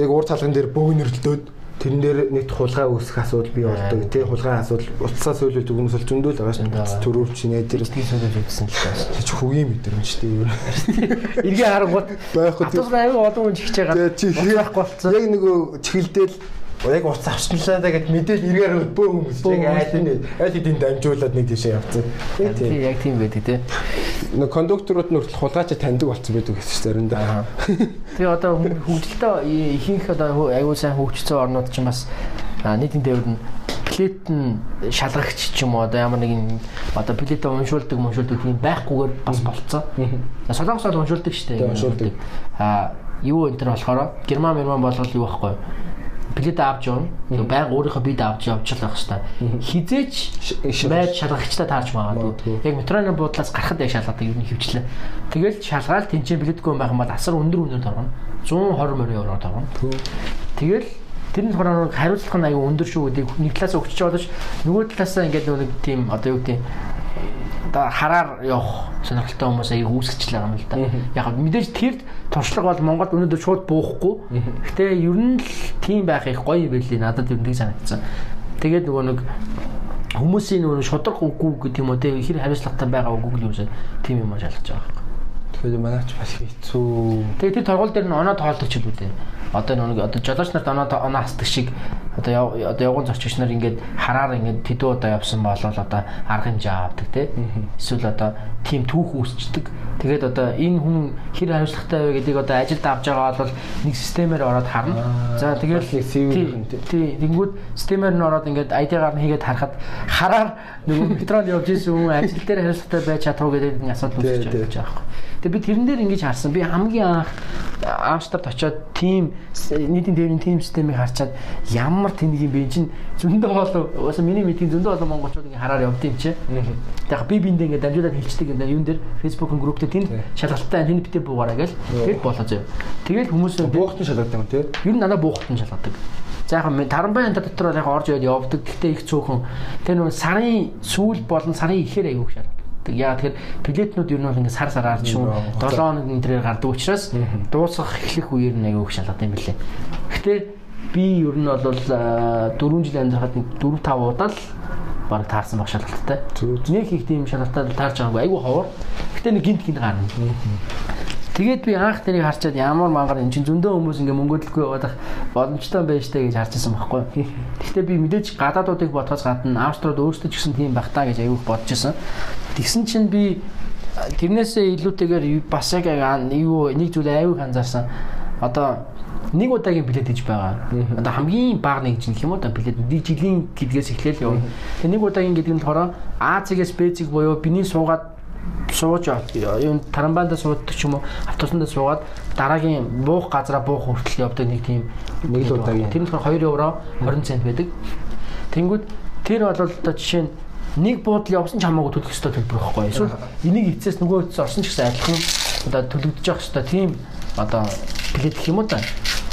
яг уур талган дээр бөөгнөрлөлтөөд тэрэн дээр нэг хулгай үүсэх асуудал бий болдог. Тэ хулгай асуудал уцсаа сөйлөд өгнөс бол зөндөл байгаа шүү. Төрөвч нэ тэр тийм сөйлөж үзсэн л байна. Чи хөгийн мэдрэмжтэй юу. Иргэ харангууд байхгүй. Атус аюу олон хүн чихэж байгаа. Байхгүй болцсон. Яг нөгөө чихэлдэл яг уц авчналаа гэд мэдээл эргээр бөө хүмүүс яг айл нь айл хэдийн дамжуулаад нэг тийшээ явцсан. Тийм яг тийм байдаг тий. Нэг кондукторууд нь хүртэл хулгайч таньдаг болсон байдаг гэсэн чинь заримдаа. Тэгээ одоо хөгжилтөө ихэнх одоо аюул сайн хөгжсөн орнууд ч бас нийтийн тээврд нь плет нь шалгагч ч юм уу одоо ямар нэгэн одоо плетээ уншуулдаг уншуулдаг тийм байхгүйгээр бас болцсон. Солонгос бол уншуулдаг шүү дээ. Уншуулдаг. А юу энэ төр болохоор герман герман болгол юу байхгүй билет авч явна. Тэг байг өөрийнхөө бид авч явчихлах хэвээр. Хизээч байж шалгагчтай таарч магадгүй. Яг метроны буудлаас гарахад яг шалгадаг юм хөвчлээ. Тэгэл шалгаал тэнцэн билетгүй байх юм бол асар өндөр өндөр торгоно. 120 морь евро торгоно. Тэгэл тэр нь болохоор хариуцлага нь аюу өндөр шүү гэдэг нэг талаас өгч боловч нөгөө талаасаа ингээд нэг тийм одоо юу гэдэг одоо хараар явах сонирхолтой хүмүүс аяг үүсгэж л байгаа юм л да. Яг мэдээж тэр туршлага бол Монголд өнөөдөр шууд буухгүй. Гэтэ ер нь л тийм байх их гоё байлээ надад ер нь тийг санагдсан. Тэгээд нөгөө нэг хүмүүсийн нөгөө шудраг үгүй гэдэг юм уу те хэр хариуцлагатай байгаа үгүй л юмсаа тийм юм шалгаж байгаа. Тэгэхээр манайч бас хэцүү. Тэгээд тэр торгуул дээр нь оноо тоолдог ч үү дээ одоо нэг одоо жолооч нарт оноо оноо хасдаг шиг. Одоо одоо явган зорчигч нар ингээд хараар ингээд тэдүү одоо явсан болол одоо арга хэмжээ авдаг тий эсвэл одоо тийм түүх үүсчдэг. Тэгээд одоо энэ хүн хэр хариуцлагатай вэ гэдгийг одоо ажилд авч байгаа бол нэг системээр ороод харна. За тэгээд тий тэгэнгүүт системээр нь ороод ингээд ID-гаар нь хийгээд харахад хараар нөгөө (laughs) метронд явж исэн хүн ажил дээр хариуцлагатай байж чадах уу гэдэг нэг асуудал үүсэж байгаа байхгүй Тэгээ би тэрэн дээр ингэж харсан. Би хамгийн анх Амстерд очиод тим нийтийн тээврийн тим системийг харчаад ямар тэнэг юм бэ чинь зөндөө бол уус миний мэдхийн зөндөө олон монголчууд ингэ хараар явд юм чи. Тэгэхээр би биэндээ ингэ дамжуулаад хэлцдэг юм юун дээр Facebook-ын групптэй тэнд шалгалттай тэнд битээ буугаараа гэл тэгэд болоо зөө. Тэгэл хүмүүс буухтан шалгадаг юм тий. Нь надаа буухтан шалгадаг. За яг таранбай энэ дотор яг орж яваад явдаг. Гэхдээ их цөөхөн. Тэр нөө сарын сүүл болон сарын ихээр аягүй шаарддаг. Яа тэгэхээр билетнүүд ер нь бол ингээд сар сараар шүү 7 хоног энэ төрөөр гардаг учраас дуусах эхлэх үеэр нь аягүй шалгадаг юм билээ. Гэхдээ би ер нь бол 4 жил амьдрахад 4 5 удаа л баг таарсан баг шалгалттай. Нэг их тийм шалгалтад таарч байгаагүй айгүй ховор. Гэтэ нэг гинт гинт гарна. Тэгээд би анх тэрийг харчаад ямар мангар эн чин зөндөө хүмүүс ингээ мөнгөдлөхгүй яваад боломжтой байж таа гэж харж байсан байхгүй. (laughs) Гэхдээ би мэдээж гадаадуудыг бодхоос гадна Австрид өөрсдөө ч гэсэн тийм байх таа гэж аяух бодож байсан. Тэгсэн чинь би тэрнээсээ илүүтэйгээр бас яг юу нэг зүйл аюуг анзаарсан. Одоо нэг удаагийн билет гэж байгаа. Одоо хамгийн бага нэг гэх юм уу да билет нэг жилийн гэдгээс эхлээл яв. Тэгээ нэг удаагийн гэдэг нь болохоор А-цэгээс Б-цэг буюу биний суугаад сууж юм тарамбаанда сууддаг ч юм уу автобусанд суугаад дараагийн буух газараа буух хүртэл явдаг нэг тийм нэг л удаагийн тэр нь 2 евро 20 цент байдаг. Тэнгүүд тэр бол одоо жишээ нь нэг буудал явсан ч хамаагүй төлөх ёстой төлбөр байхгүй. Эсвэл энийг эцэс нөгөө эцэс орсон ч гэсэн адилхан одоо төлөгдөж явах ёстой тийм одоо билет гэх юм уу та.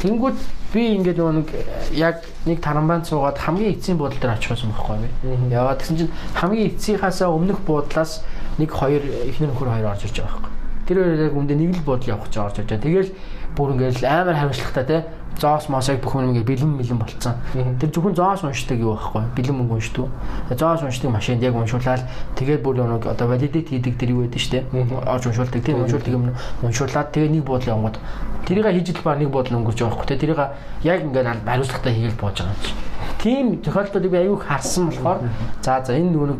Тэнгүүд би ингээд нөгөө нэг яг нэг тарамбаанд суугаад хамгийн эцсийн буудлын дээр очих байсан байхгүй би. Яваад гэсэн чинь хамгийн эцсийнхаасаа өмнөх буудлаас нэг хоёр эхнэр нөхөр хоёр орж ирж байгаа байхгүй. Тэр хоёр яг үндэ нэг л буудлын явах гэж орж ирж байгаа. Тэгэл бүр ингээд амар хариуцлагатай те зоос мосыг бүх юм ингээ бэлэн бэлэн болцсон. Тэр зөвхөн зоос уншдаг юу байхгүй бэлэн мөнгө уншдаг. Зоос уншдаг машинд яг уншуулаад тэгээд бүр нэг одоо валидит хийдэг тэр юу байдаг штэ. Орж уншуулдаг тийм уншуулдаг юм уншуулаад тэгээд нэг буудлын онгод тэрийг хийж л ба нэг буудлын өнгөрч байгаа байхгүй. Тэрийг яг ингээ хариуцлагатай хийгээл боож байгаа юм чи. Тийм тохиолдлуудыг би аюух харсан болохоор за за энэ нэг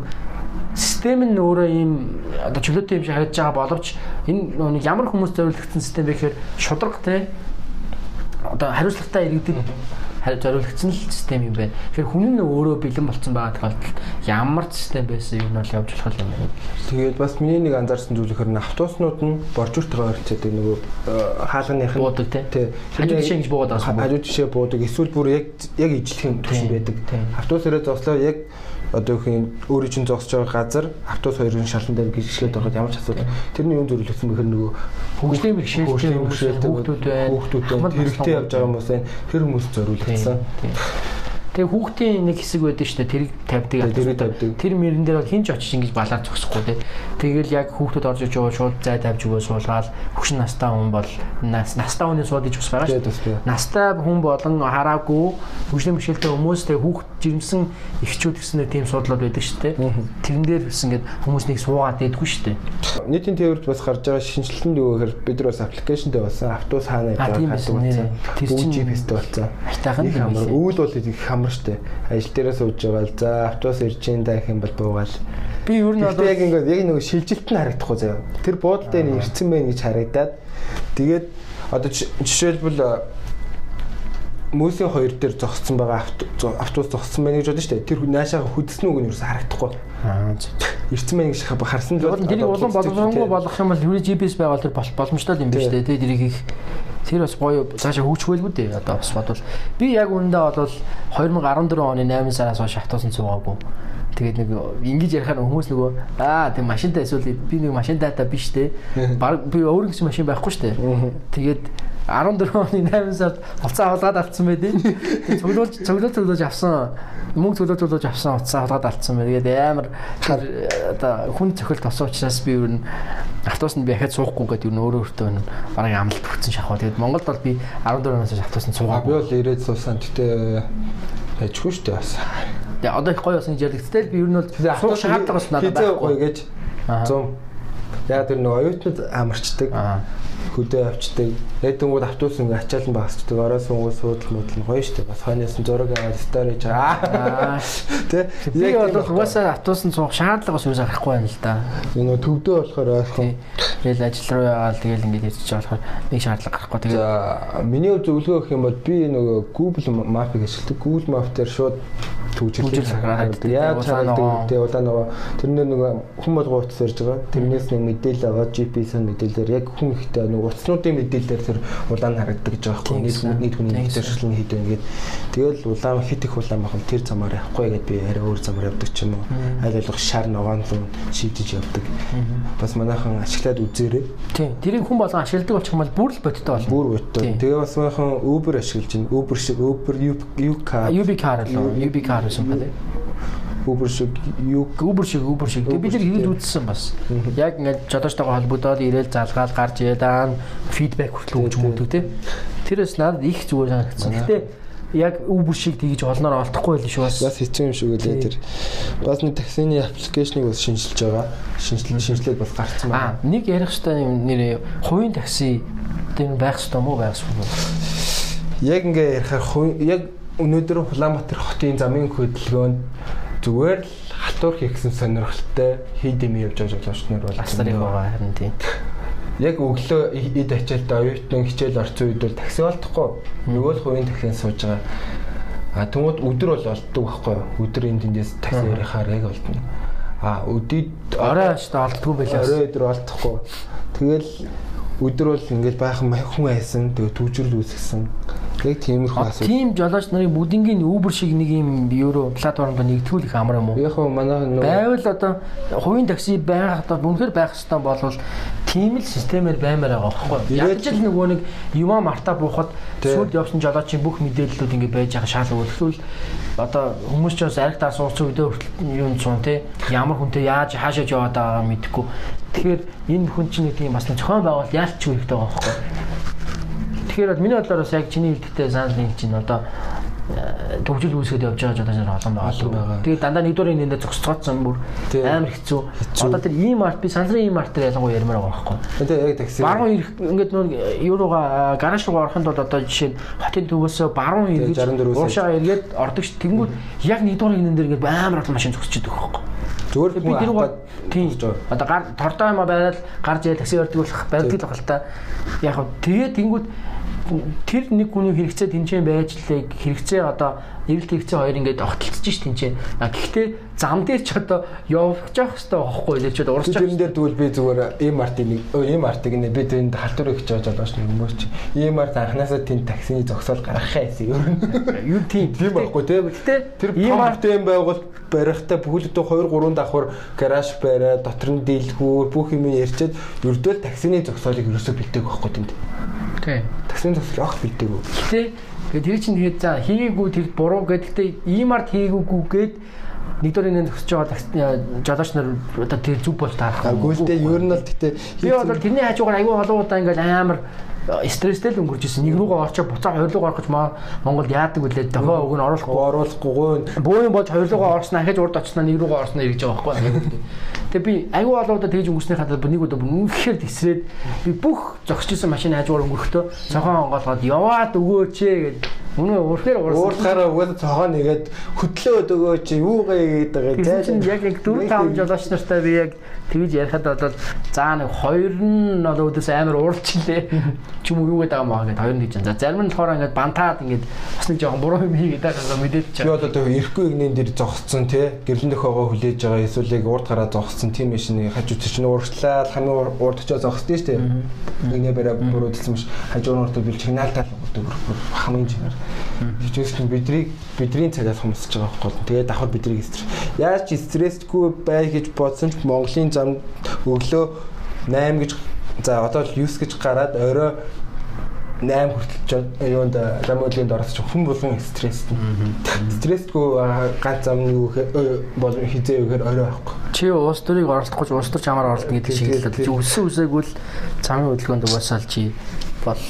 систем нь өөрөө ийм одоо чөлөөтэй юм шиг харагдаж байгаа боловч энэ нэг ямар хүмүүс зориулагдсан систем бэ гэхээр шудраг те одоо хариуцлагатай иргэдэд зориулагдсан л систем юм байна. Тэгэхээр хүн нь өөрөө бэлэн болцсон байгаа тохиолдолд ямар систем байсан юм бол явж болох юм байна. Тэгээд бас миний нэг анзаарсан зүйл ихэр нь автобуснууд нь боржууртайгаа харьцаад нөгөө э, хаалганых нь буудаг тий. Хажуу жишээ гэж буугаад байгаа. Хажуу жишээ буудаг. Эсвэл бүр яг яг ижлэх юм төш байдаг. Автобус ирээд зослоо яг одоо их өөрийн чинь зогсож байгаа газар автобус хоёрын шалан дээр гიშгээд байхад ямар ч асуудал тэрний юм зөвлөсөн бэхэр нөгөө хөгжлийн бэрхшээлтэй хүүхдүүд байна. хүүхдүүд байна. Хэрэгтэй явж байгаа хүмүүс байна. Тэр хүмүүс зориулагдсан Тэгээ хүүхдийн нэг хэсэг байдаг шүү дээ. Тэрийг тавьдаг. Тэрийг тавьдаг. Тэр мөрөн дээр бол хинч очиж ингэж балаар зогсохгүй те. Тэгэл яг хүүхдүүд орж иж байгаа шууд зай тавьж өгөө суулгаад хөшин настай хүн бол настай хүний суудаж ус байгаа шүү дээ. Настай хүн болон хараагүй хөгжлийн бэрхшээлтэй хүмүүс тэгээ хүүхд жирэмсэн эхчүүд гэснээр тийм суудлууд байдаг шүү дээ. Тэрэн дээр бас ингэж хүмүүс нэг суугаад идэггүй шүү дээ. Нийтийн тээвэрт бас гарч байгаа шинжилтэн дүүгээр бид нар бас аппликейшн дээр болсон автобус хаана явж байгааг хадгалсан. Тэр чинь GPS-тэй болсон. Амар өвөл бол их амар штэ. Ажил дээрээ сууж байгаа л за автобус ирж ин да гэх юм бол буугаал. Би ер нь одоо яг ингээд яг нэг шилжилт нь харагдахгүй заяа. Тэр буудлын дээр ирцэн байна гэж харагдаад тэгээд одоо жишээлбэл Мөсийн хоёр дээр зогссон байгаа автобус зогссон байна гэж бодсон шүү дээ. Тэр наашаа хүдсэн үг нь юу харагдахгүй. Аа. Ирсэн байна гэж харсан л байна. Тэрийг улам боломжгүй болгох юм бол юу GPS байгаад тэр боломжтой юм биш үү? Тэрийг их тэр бас гоё цаашаа хөгжихвэлгүй дээ. Одоо бас бодвол би яг үүндээ бол 2014 оны 8 сараас хойш автобусан цугаагүй. Тэгээд нэг ингэж ярихаар хүмүүс нөгөө аа тийм машинтай эсвэл би нэг машинтай та биш те. (laughs) Баг би өөр гэсэн машин байхгүй штэ. Тэгээд 14 оны 8 сард уцаа хулгаад авцсан байдیں۔ Цуглуулж цуглуулж цуглуулж авсан. Мөнгө цуглуулж цуглуулж авсан уцаа хулгаад алдсан байна. Тэгээд амар одоо хүн цохилт тосон учраас би ер нь автобусанд би дахиад суухгүй гэдэг ер нь өөрөө өөртөө бараг амлалт өгсөн шахав. Тэгээд Монголд бол би 14 оноос автобусанд суугаа. Би бол ирээд суусан. Гэтэ хайчгүй шүү дээ бас. Тэгээ одоо их гоё болсон гэж ярьдаг. Тэгэл би ер нь бол суух шаардлага бас надад байхгүй гэж 100 Яг тэр нэг оюутнууд амарчдаг хөдөө авчдаг. Яг тэнгууд автобус ингээ ачаалан багсчдаг. Оройс хүмүүс суудал мөдөл гоё штэ. Бас хойноос нь зураг аваад стори байгаа. (laughs) Тэ. Би бол угаасаа автобусанд суух шаардлага бас юусаа гарахгүй байна л да. Энэ төвдөө болохоор ойлгох. Тэгэл ажил руу яваал тэгэл ингээд байгаа болохоор нэг шаардлага гарахгүй. Тэгээд миний зөвлөгөө гэх юм бол би нөгөө Google Map-ыг ашигладаг. Google Map дээр шууд төвжил хараад яаж хараад тэгээ удаа нөгөө тэрнээ нөгөө хүн болгоо утас ирж байгаа. Тэрнээс нэг мэдээлэл аваад GPS-ийн мэдээлэлээр яг хүн ихтэй нөгөө утаснуудын мэдээлэлээр үнэхээр улаан харагддаг гэж байгаа байхгүй. Нийт нийт хүний нэгдэршил нь вэ гэдэг. Тэгэл улаан хит их улаан байх тэр замаар явахгүй гэдээ би арай өөр замаар явдаг ч юм уу. Аль болох шар ногоон руу шийдэж явдаг. Бас манайхан ашиглаад үзээрэй. Тийм. Тэрийг хүн болгон ашигладаг болчих юм бол бүр л бодтой болно. Бүр бодтой. Тэгээ бас манайхан Uber ашиглаж байна. Uber шиг Uber U-car. UB car л UB car гэсэн юм байна. Uber шиг Uber шиг Uber шиг. Тэгээ бид нар хийж үзсэн бас. Яг ингээд жодоочтойгоо холбогдоод ирээл залгаал гарч ирээд фидбек хүртэл өгч мөгдөг те. Тэрээс надад их зүгээр санагдсан. Гэтэ яг Uber шиг тэгж олноор олдохгүй байл шүү бас. Бас хэцүү юм шиг үлээ тэр. Бас нэг таксины аппликейшнийг бас шинжилж байгаа. Шинжилгээ шинжилээд бас гарцсан байна. Аа нэг ярих хэвээр нэр хувийн такси тэр байх хэвээр мó байх хэвээр. Яг ингээ ярихаар яг өнөөдөр Улаанбаатар хотын замын хөдөлгөөнд зүгээр л халтуур хийхсэн сонирхолтой хийдэм явж байгаа жолоочнор бол асарыг байгаа харин тийм. Яг өглөө эд ачаалтаа оюутан хичээл орцсон үед бол такси олдохгүй. Нөгөө л хувийн таксинд сууж байгаа. А тэгмүүд өдөр бол олддог байхгүй юу? Өдөр энд тэндээс такси ярихаар яг олдно. А өдөрт орой аштай олддгүй байлаа. Орой өдөр олдохгүй. Тэгэл өдөр бол ингээл баахан хүн айсан тэгээ төвчрөл үүсгэсэн Яг тиймэрхүү асуудал. Тийм жолооч нарын бүгднгийн Uber шиг нэг юм евро платформ ба нэгтгүүл их амар юм уу? Яг манай байвал одоо хувийн такси байх одоо үнэхээр байх хэвээр болвол тийм л системээр баймаар байгаа байхгүй? Яг л нөгөө нэг юма марта буухад сүлд явсан жолоочийн бүх мэдээллүүд ингэ байж байгаа шал өөрчлөл одоо хүмүүс ч бас аригтаа сууцсан үедээ юм цун те ямар хүнтэй яаж хаашаа яваад байгаагаа мэдэхгүй. Тэгэхээр энэ хүн чинь нэг тийм бас зохион байгуулалт яалч хэрэгтэй байгаа байхгүй? Тэгэхээр бол миний бодлоор бас яг чиний хэлдэгтэй санал нэг чинь одоо э, төгжил үүсгээд явж байгаа жолооч нар олон байгаа. Тэгээд дандаа нэгдүгээр нэндээ зогсцооцсон бүр амар хэцүү. Одоо тэр ийм арт би сансрын ийм арт дээр ялангуяа ярмаар байгаа байхгүй. Тэгээд яг такси. Баруун ирэх ингээд нөө юурууга гараж руу ороход бол одоо жишээ нь хотын төвөөс баруун эргэж уушаа эргээд ордог ш. Тэнгүүд яг нэгдүгээр нэн дээр ингээд амар олон машин зогсож идэх байхгүй. Зүгээр би тэр тийм одоо гар тордоо юм байгаад гарч яа такси өрдөг болох байдаг л бахал та. Яг тэгээд тэнгүүд тэр нэг хүний хэрэгцээ тэнцэн байж лээ хэрэгцээ одоо эрэлт хэрэгцээ хоёр ингээд огтлцож ш тэнцэн. А гэхдээ зам дээр ч одоо явж явах хэрэгтэй байхгүй лээ ч урсч байгаа. Тэрэн дээр тэгвэл би зүгээр ийм артыг нэг ийм артыг нэ би тэнд халтур их жааж байгаа ш хүмүүс чи ийм арт анханасаа тэнд таксины зогсоол гаргахаа гэсэн юм. Юу тийм тийм байхгүй те. Тэр ийм арт юм байгуул барихтаа бүхэлдээ 2 3 давхар гараж бариа дотор нь дийлхүү бүх юм ярьчаад ердөө таксины зогсоолыг ерөөсөө бэлдээг байхгүй тэнд. Таксины зогсоол ах бэлдээг. Гэтэ тэгээд тэр чинь тэгээд за хийгээгүй тэр буруу гэдэгтээ ийм арт хийгээгүй гээд нэгдүгээр нэг зогсож байгаа жолооч нар одоо тэр зүг бол таарах. Гүйлдээ ер нь л гэтээ би бол тэрний хажуугаар аюу олон удаа ингээл амар стресстэй л өнгөрч ирсэн. Нэг рүүгээ орчоо буцаа хоёр руугаа орох гэж Монгол яадаг үлээ дохио өг нь оруулахгүй оруулахгүй. Бөөний болж хоёр руугаа орсноо ахиж урд очсноо нэг рүүгээ орсноо эргэж байгаа байхгүй. Тэгээ би олон удаа тэгж өнгөрснөхийн хадаа нэг удаа үнэхээр тесрээд би бүх зогсчихсан машин хажуугаар өнгөрөхдөө цонхоо онгоолгоод яваад өгөөч гэд Үнэ уурхаар уурхаараа өгөөд цогоо нэгээд хөтлөөд өгөөч юугаа байгаа. Зайлшин яг яг 4 5 жолооч нартай би яг тэгж ярихад бол заа нэг хоёр нь одоо өдөөс амар уурчлээ. Ч юм уу юу гэдэг юм аа гэд хоёр нь гэж. За зарим нь болохоор ингээд бантаад ингээд бас нэг жоохон буруу юм хийгээд байгаа мэдээд чаа. Би одоо ирэхгүй игнэн дээр зогсцсон тий. Гэрлэн дөхөөгөө хүлээж байгаа эсвэл яг урд гараа зогсцсон тийм машины хажуу чинь уурчлаа хамгийн урд очоо зогсдөө шүү дээ. Игнэ бараа буруудсан маш хажуу нь урд бил сигналтаа өгдөг хамгийн чанар. Хичээс нь бидний бидний цагаас хумсаж байгаа байхгүй. Тэгээд давхар бидний стресс. Яаж ч стрессгүй бай гэж бодсон ч Монголын зам өглөө 8 гэж за одоо 9 гэж гараад орой 8 хүртэл юунд зам өглөөнд орсон хүн болгон стресстэй. Стрессгүй ганц зам юу бол хизээ юухээр орой байхгүй. Чи уус төрийг оролдохгүй уус төр чамаар оролдно гэдэг шиг л өссөн үсээгүүл замын хөдөлгөөнд угаасаал чи бол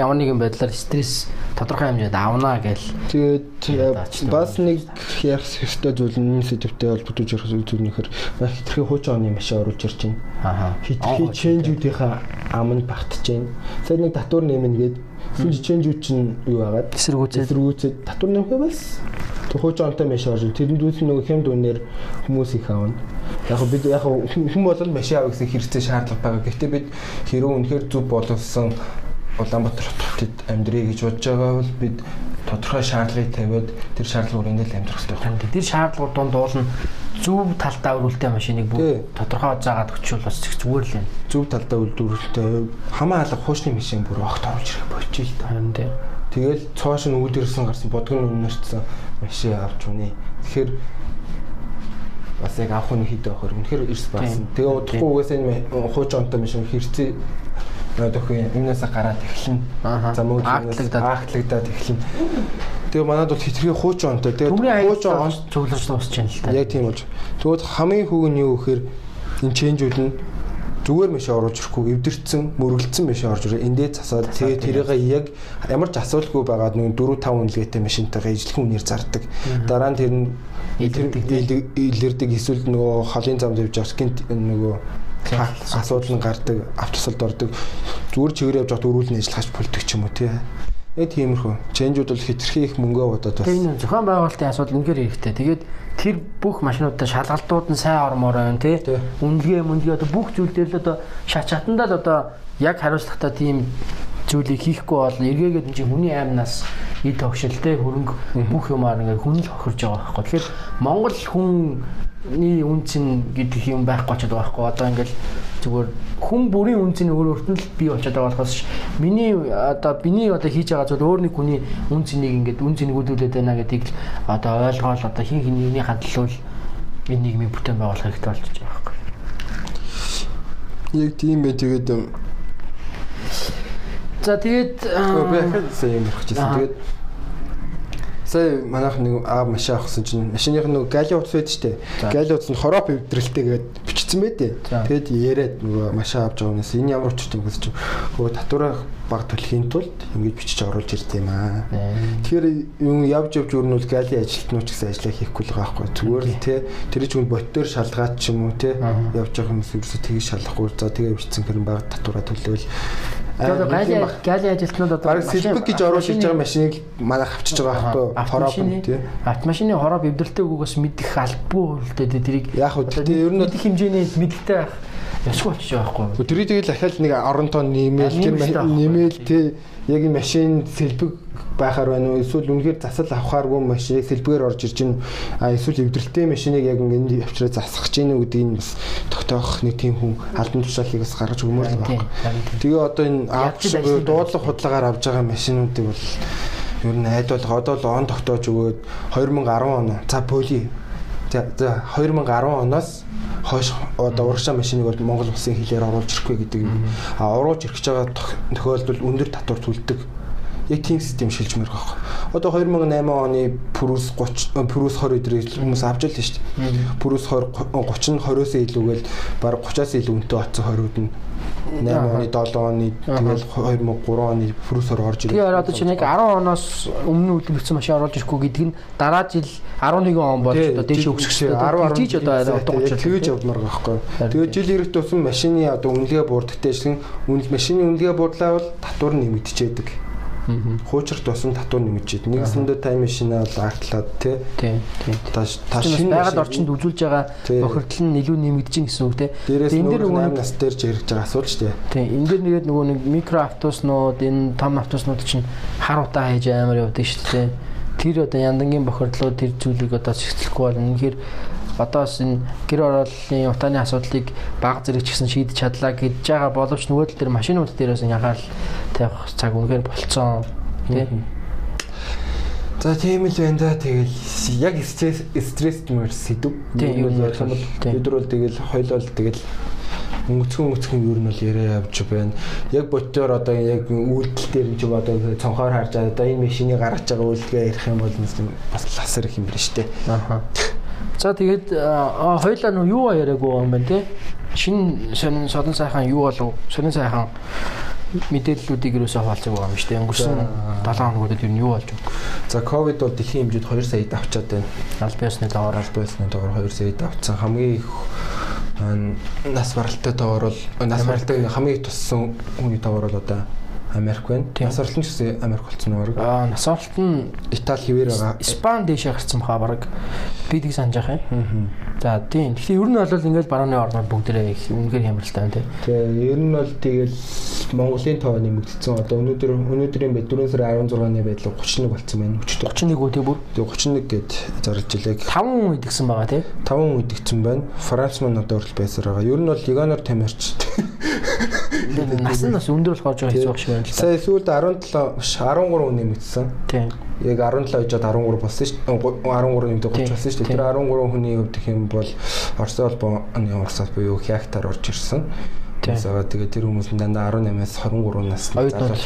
ямар нэгэн байдлаар стресс тодорхой хэмжээнд авнаа гэл. Тэгээд бас нэг ярих хэрэгтэй зүйл нь сэдвтэй холбогдож ярих зүйл нөхөр хитрхи хуучин оны машин оруулж ирж байна. Аа. Хитрхи ченжүүдийнхаа ам нь багтж байна. Сайн нэг татвар нэмнэ гээд Сүүл ченжүүд чинь юу байгаад эсэргүүцээд эсэргүүцээд татвар нэмэх байс. Тэг хуучин онтой машин орж тэрэн дүүс нөгөө хэмд үнээр хүмүүс их аавна. Яг бид яг (laughs) хүн бол машин авах гэсэн хэрэгцээ шаардлага байгаа. Гэхдээ бид хэрэг үнэхээр зөв боловсон Улаанбаатар хотод амьдрий гэж бодож байгаа бол бид тодорхой шаардлагыг тавиад тэр шаардлагуудын дээр амьдрах хэрэгтэй. Тэр шаардлагууд донд уул нь зөв талдаа өрүүлтэй машиныг бүр тодорхой заагаад өчвөл бас зүгээр л юм. Зөв талдаа өрүүлтэй хамаа алга хуучны машин бүр огт оруулж ирэх болчих л та. Харин тийм. Тэгэл цоош нь үүдэрсэн гарсан бодгон өмнөрчсөн машин авч үнэ. Тэгэхээр бас яг авах нь хийдэг авах үнэхээр эрс баасан. Тэгээ удахгүй угаасаа энэ хууч онтой машин хэрцээ нөтөх юмнаас гараад эхэлнэ. За мөн ааглагдаад ааглагдаад эхэлнэ. Тэгээ манад бол хитрхи хууч онтой. Тэгээ хууч он цуглаж дуусч байна л та. Яг тийм болж. Тэгвэл хамгийн хүүг нь юу гэхээр энэ ченжүүд нь зүгээр машин оруулж ирэхгүй эвдэрсэн мөргөлдсөн машин орж ирээ эндээ засаад тэгээ тэрийг яг ямар ч асуулгүй байгаад нэг 4 5 үнэлгээтэй машинтайгаа ижлэхэн үнээр зардаг. Дараа нь тэр нь илэрдэг эсвэл нөгөө холын замд явж байгаа скинт нөгөө асуудал нь гардаг автосолд ордог зүгээр чигээр явж байгаад өрүүлэн ажиллахаж болдог ч юм уу тий Яг тиймэрхүү. Ченжүүд бол хитрхи их мөнгө бодоод. Тэгээ энэ зохион байгуулалтын асуудал үнэхээр хэрэгтэй. Тэгээд тэр бүх машинуудад шалгалтууд нь сайн ормоор байна тий. Үнэлгээ мөнлгээ одоо бүх зүйл дээр л одоо шат чатандаа л одоо яг хариуцлагатай тийм зүйлийг хийхгүй бол эргээгээд энэ чинь хүний аймнаас эд тогшилтэй хөрөнгө бүх юмар ингээд хүн л хохирж байгаа байхгүй. Тэгэхээр Монгол хүний үн цэн гэдэг юм байхгүй ч байгаа байхгүй. Одоо ингээд зүгээр хүн бүрийн үн цэн өөр өөртөө л бий болчиход байгаа болохоос миний одоо биний одоо хийж байгаа зүйл өөр нэг хүний үн цэнийг ингээд үн цэнийг үүдүүлээд байна гэдгийг л одоо ойлгоол одоо хин хиний хандлуул энэ нийгмийн бүтээн байгуулах хэрэгтэй болчихж байгаа байхгүй. Яг тийм бай тэгээд За тэгээд би ахад сая юм хэлчихсэн. Тэгээд сая манайх нэг аа машин авахсан чинь машиных нэг гали утас байдаг шүү дээ. Гали утас нь хороп эвдрэлтэй гээд бичсэн байдээ. Тэгээд яриад нөгөө машин авч байгаа хүнээс энэ ямар учиртай юм гэж чинь хөө татвараа баг төлөхийн тулд ингэж бичиж оруулж ирд юм аа. Тэгэхээр юм явж явж өрнүүл гали ажилтнууч гэсэн ажиллаа хийхгүй л байгаа байхгүй. Зүгээр л те тэр чинь ботоор шалгаад ч юм уу те явж байгаа хүмүүс ерөөсөө тгийж шалахгүй. За тэгээ бичсэн хэрэг баг татвараа төлөөл Тэгээд гали гали ажилтнууд одоо баг сэлбэг гэж оруулж байгаа машиныг манайх авчиж байгаа байхгүй хороо тий. Автомашины хороо бэвдэртэй үгээс мэдэх албагүй үлдээ тэрийг яг хөө тий ер нь мэдэх хэмжээний мэдлэгтэй байх ясгүй болчих жоохоо байхгүй. Тэрийг тэгэл ахаал нэг 10 тонн нэмэл нэмэл тий яг энэ машин сэлбэг байхаар байна уу эсвэл үнэхээр засал авахааргүй машиныг сэлбгээр орж ирж гин а эсвэл эвдрэлтэй машиныг яг ингэ явчраа засах гэж гин гэдгийг нь бас тогтоох нэг тийм хүн албан тушаалыг бас гаргаж өгмөр л байна. Тэгээ одоо энэ авч дуудлага худалдаагаар авж байгаа машинуудыг бол ер нь айдуулах одоо л он тогтоож өгөөд 2010 он за поли за 2010 оноос хойш одоо урагшаа машиныг бол Монгол улсын хилээр оруулж ирэхгүй гэдэг. А оруулж ирэх гэж байгаа тохиолдолд өндөр татвар төлдөг яг тийм систем шилжмээр байгаа. Одоо 2008 оны Пүрүс 30 Пүрүс 20 өдрийг хүмүүс авч л шүү дээ. Пүрүс 20 30 20-оос илүүгээл баг 30-аас илүү үнэтэй болсон 20-ууд нь 8 оны 7 оны тэгэл 2003 оны Пүрүсээр орж ирээ. Тэгээ одоо чинь яг 10 оноос өмнө үлдэмжсэн машин оруулж ирэхгүй гэдэг нь дараа жил 11 он болж одоо дээш өсгсөн. 10 жиж одоо одоо 30 тэгэж явмаар байхгүй. Тэгээ жил ирэх тусам машины одоо үнэлгээ буурдагтай гэсэн үнэл машины үнэлгээ буудлаа бол татвар нэмэгдчихэд Хуучрах тусан татвар нэмэгдэж байна. Нэгсэндээ тайм машинаа бол агтлаад тий. Тийм. Та та шинэ байгаль орчинд үзүүлж байгаа бохирдол нь илүү нэмэгдэж гин гэсэн үг тий. Энэ дээр нөгөө 8 нас дээр ч яригж байгаа асуудал шүү дээ. Тийм. Энэ дээр нэгээд нөгөө нэг микро автобуснууд энэ том автобуснууд чинь хар утаа хийж амар явдаг шүү дээ. Тэр одоо яндангийн бохирдлууд тэр зүйлийг одоо зэгцлэхгүй бол үнэхээр одоо бас энэ гэр орооллын утааны асуудлыг баг зэрэг ч гэсэн шийдэж чадлаа гэж байгаа боловч нөгөө тал дээр машинууд дээрээс ягаал тавих цаг үнэхээр болцсон тий. За тийм л байна да. Тэгэл яг стресс стресс мөр сэдв. Тийм юу ярих юм бол өдөр бол тэгэл хойлол тэгэл өнгөцгөн өнгөцгөн юу нь бол яриа явж байна. Яг ботоор одоо яг үйлдэл дээр ч одоо цонхоор харж одоо энэ машины гаргаж байгаа үйлдэлгээ ярих юм бол бас ласэр их юм байна штэ. Аха. За тэгээд хоёлаа нөө юу яриаг байгаа юм бэ те? Шинэ сонин содон сайхан юу болов? Сонин сайхан мэдээллүүдийг юусаа хаалцаг байгаа юм шүү дээ. Өнгөрсөн 7 хоногудад юу юу болж байна? За ковид бол дэлхийн хэмжээнд 2 саяд авчаад байна. Аль биесны доогоор аль биесны доогоор 2 саяд авцсан. Хамгийн их нас баралтай доогоор бол нас баралтай хамгийн туссан хүний доогоор бол одоо Америк байна. Нас орлон ч гэсэн Америк болсон уу? Аа, нас оролт нь Итали хэвээр байгаа. Испани дэшээ гарсан баха баг. Би тийг санаж байгаа юм. За тийм. Тэгэхээр ер нь бол ингээл барууны орнууд бүгдээрээ их үнэхээр хямралтай байна тий. Тэгээ ер нь бол тэгэл Монголын тоо нэмэгдсэн. Одоо өнөөдөр өнөөдрийн бай 4 сарын 16-ны байдлаар 31 болцсон байна. 31 үү тий бүр. Тэгээ 31 гэд зарлж илээ. 5 хүн идэгсэн байгаа тий. 5 хүн идэгсэн байна. Франц маань одоо хүртэл байсаар байгаа. Ер нь бол Лиганор тамирч. Нас нь бас өндөр болохоор жоо хэцүү байх шиг байна л да. Сая сүүлд 17 биш 13 хүн нэмэгдсэн. Тийм. Яг 17 хожоод 13 болсон шүү дээ. 13 нэмдэг 30 болсон шүү дээ. Тэр 13 хүний хувьд гэх юм бол Орос холбооны Оросоос буюу Хяктар орж ирсэн. Тэсээгээ тэгээ тэр хүмүүс нь дандаа 18-аас 23 насны залуу.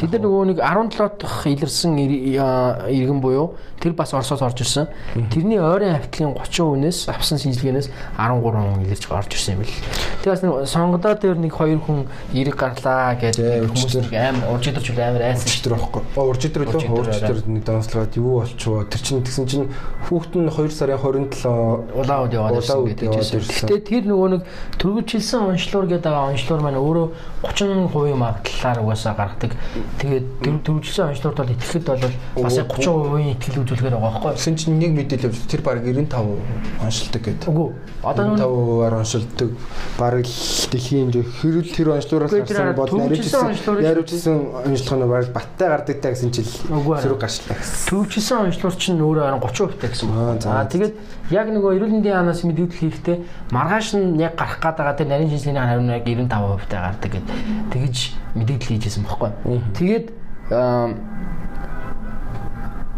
Тэд нар нөгөө нэг 17 дахь илэрсэн иргэн буюу тэр бас Оросоос орж ирсэн. Тэрний ойрын хавтлын 30 хүнээс авсан шинжилгээнээс 13 хүн илэрч орж ирсэн юм бэл. Тэгээс нэг сонгодоо дээр нэг хоёр хүн эрг гарлаа гэдэг хүмүүс амар урж идэрч амар айсан ч тэр байхгүй. Урж идэр лөө урж идэр нэг данслаад юу болчихвоо. Тэр чинь тэгсэн чинь хүүхэд нь 2 сарын 27 улаан үд яваад ирсэн гэдэг. Гэтэ тэр нөгөө нэг төрөвчлсэн онцлоор гэдэг байгаа онцлоор маань өөрөө 30% магадлалаар угаасаа гаргадаг. Тэгээд төвжлсэн онцлорд бол итгэхэд бол бас 30% итгэл үзүүлгээр байгаа байхгүй юу? Тэгсэн чинь нэг мэдээлэл тэр баг 95 онцлдог гэдэг. Үгүй. Одоо 95-аар онцлдог. Бараг дэлхийн хэрүүл тэр онцлоороос гарсан бол наривчсан наривчсан онцлог нь бараг баттай гардаг та гэсэн чил зэрэг гарчлаа гэсэн. Төвжлсэн онцлоор чинь өөрөө 30% та гэсэн. Аа тэгээд яг нөгөө эрүүл мэндийн хаанаас мэдээлэл хийхдээ маргааш нь яг гарах гээд байгаа тэр нарийн шинжилгээний хариу яг 95% та гардаг гэд тэгж мэдээлэл хийжсэн бохгүй. Тэгээд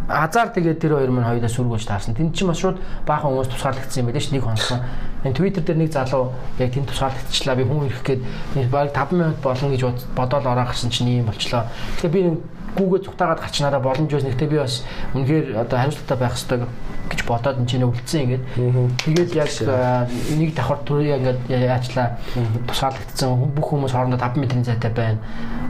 азар тэгээд тэр хоёр мань хоёулаа сүргөөж таарсан. Тэнд чинь бас шууд баахан хүмүүс тусгаарлагдсан юм байлээ ш нэг хонсон. Энэ Twitter дээр нэг залуу яг тэнд тусгаарлагдчихлаа. Би хүн ирэх гээд баг 5 минут болно гэж бодоод ороо гарсан чинь ийм болчлоо. Тэгэхээр би гүүгээ зүгтаагаад гарчнараа боломж байсан. Гэхдээ би бас үнэхээр одоо хариуцлагатай байх хэрэгтэй гэж бодоод энэ чинь үлдсэн ингээд. Тэгээд яг нэг давхар яг ингээд яачлаа тусгаарлагдсан бүх хүмүүс хоорондоо 5 метрийн зайтай байна.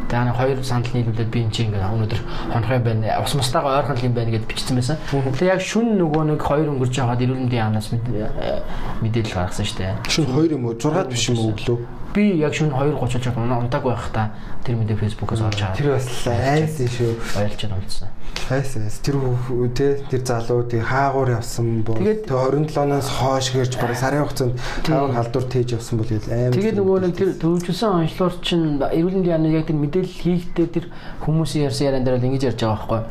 Тэгээ хоёр сандал нийлүүлээд би энэ чинь ингээд өнөөдөр хонох юм байна. Ус мустайгаа ойрхон юм байна гэдээ бичсэн байсан. Тэгээ яг шүн нөгөө нэг хоёр өнгөрч байгаад эрүүл мэндийн яамнаас мэдээлэл гаргасан шүү дээ. Шүн хоёр юм уу? 6 биш юм уу өглөө? би яг шөнө 2:30 чад унтааг байх та тэр мэдээ фэйсбүүкээс олж аваад тэр бас айс шүү баярлж байна үлдсэн. Айс айс тэр тэ тэр залуу тий хаагуур явсан бол тэгээ 27-наас хоош гэрж бараг сарын хугацаанд таван халдвар тээж явсан бол амар. Тэгээ нөгөө нэг тэр төвчсөн онцлоор чинь эрүүл мэндийн яна яг тэр мэдээлэл хийхдээ тэр хүмүүсийн ярьсан яриан дээр л ингэж ярьж байгаа байхгүй.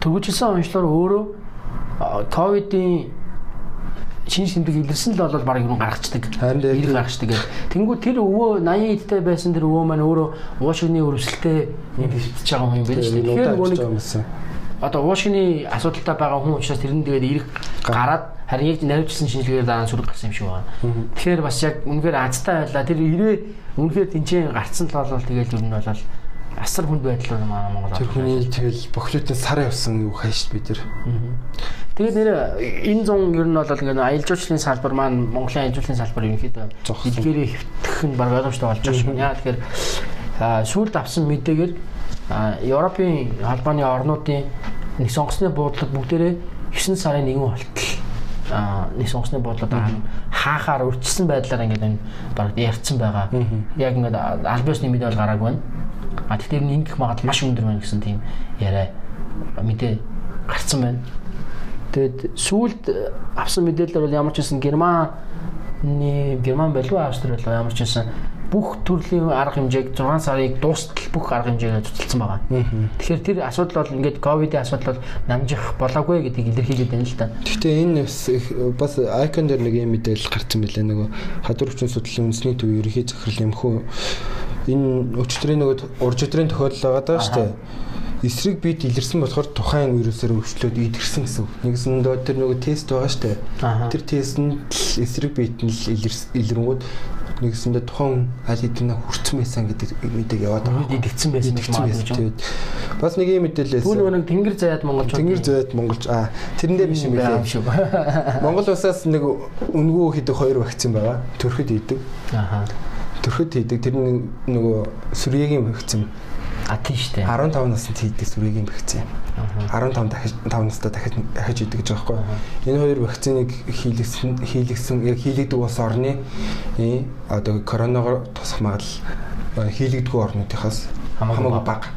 Төвчсөн онцлоор өөрөө ковидын шин шимдэг илэрсэн л бол баг юм гаргацдаг. Ирэх гаргацдаг гэх. Тэнгүү тэр өвөө 80 эдтэй байсан тэр өвөө маань өөрөө уушгины өрөвсөлтэй юм бэлтэж байгаа юм байна шүү дээ. Тэгэхээр нөгөө нэг одоо уушгины асуудалтай байгаа хүн учраас тэр нь тэгээд ирэх гараад харин яг наривчсан шинжилгээгээр дараа сүрэг гарсан юм шиг байна. Тэгэхээр бас яг үнэхээр азтай байлаа. Тэр ирээ үнэхээр тэнцээ гарцсан л бол тэгээд ер нь бол асар хүнд байдал байна Монгол. Тэр хүний тэгэл бохлотын сар явсан юу хайш бид тэр. Тэгээд нэр энэ зун ер нь бол ингээд аялал жуулчлалын салбар маань Монголын аялал жуулчлалын салбар ерөнхийдөө эдгээрээ хэвтэх нь баг ойлгомжтой болж байгаа юм. Яа тэгэхээр сүүлд авсан мэдээгээр Европын албаны орнуудын нэг сонгосны буудлууд бүгдээрээ 9 сарын 1 болтол а нэг сонгосны буудлууд хаахаар өрчсөн байдлаар ингээд энэ баг ярьсан байгаа. Яг ингээд албаасны мэдээ бол гараагүй байна. А тэгэхээр энэ ингэх магадлал маш өндөр байна гэсэн тийм яриа мэдээ гарцсан байна. Тэгэд сүүлд авсан мэдээлэлээр бол ямар ч байсан Германы Герман болов Австри болов ямар ч байсан бүх төрлийн арга хэмжээг 6 сарыг дуустал бүх арга хэмжээгээ цуцалсан байгаа. Тэгэхээр тэр асуудал бол ингээд ковидын асуудал бол намжих болоогүй гэдгийг илэрхийлээд байна л да. Гэхдээ энэ бас айкон дээр нэг юм мэдээлэл гарсан байлаа нөгөө хадвар хүчин судлалын үндэсний төв ерөнхий захирал юмхүү энэ өчтөрийн нөгөө урж өдрийн тохиолдол байгаа даа шүү дээ. Эсрэг бид илэрсэн болохоор тухайн вирусээр өвчлөөд идэрсэн гэсэн үг. Нэгсэндөө тэр нөгөө тест байгаа шүү дээ. Тэр тестэнд эсрэг биет нь илэрэнгүүд нэгсэндээ тухайн аль хэдийн хүрцэн байсан гэдэг мэдээг яваад байгаа. Идэгцэн байсан гэж магадгүй. Бас нэг юм мэдээлэл. Түүний нэг тэнгэр заяад монголч. Тэнгэр заяад монголч. Аа тэрэндээ биш юм билээ. (laughs) Монгол улсаас нэг үнгүү хийдэг хоёр вакцин байгаа. Төрөхөд идэг. Ахаа төрөхөд хийдэг тэр нөгөө сүрьегийн вакцин А тийм шүү дээ. 15 наснд хийдэг сүрьегийн вакцин. 15 дахиж 5 настай дахиж дахиж хийдэг гэж байгаа байхгүй. Энэ хоёр вакциныг хийлгсэн хийлгсэн яг хийлэгдэг улс орны одоо коронавигоор тусах магадлал хийлэгдэггүй орнуудынхаас хамаагүй бага.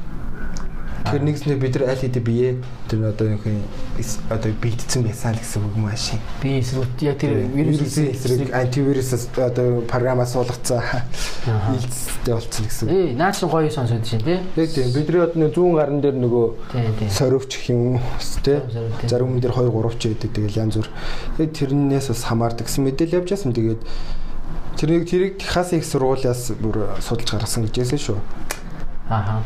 Тэгэхээр нэгснээр бид нар аль хэдийн бие тэр одоо юу юм одоо бийдсэн байсан л гэсэн үг юм ааши. Би эсрэг яг тэр вирусын эсрэг антивирусаас одоо програмаас суулгацсан нийлцтэй болцсон гэсэн. Ээ наач гоё сонсоод шин тий. Яг тийм бидний одоо зүүн гарн дээр нөгөө сорвч гэх юм тий. Зарим хүн дээр 2 3 ч байдаг тэгэл янз бүр. Яг тэрнээс бас хамаардаг гэсэн мэдээлэл явж байсан. Тэгээд тэрийг тэрийг Техас их сургуулиас бүр судалж гаргасан гэж хэлсэн шүү. Ааха.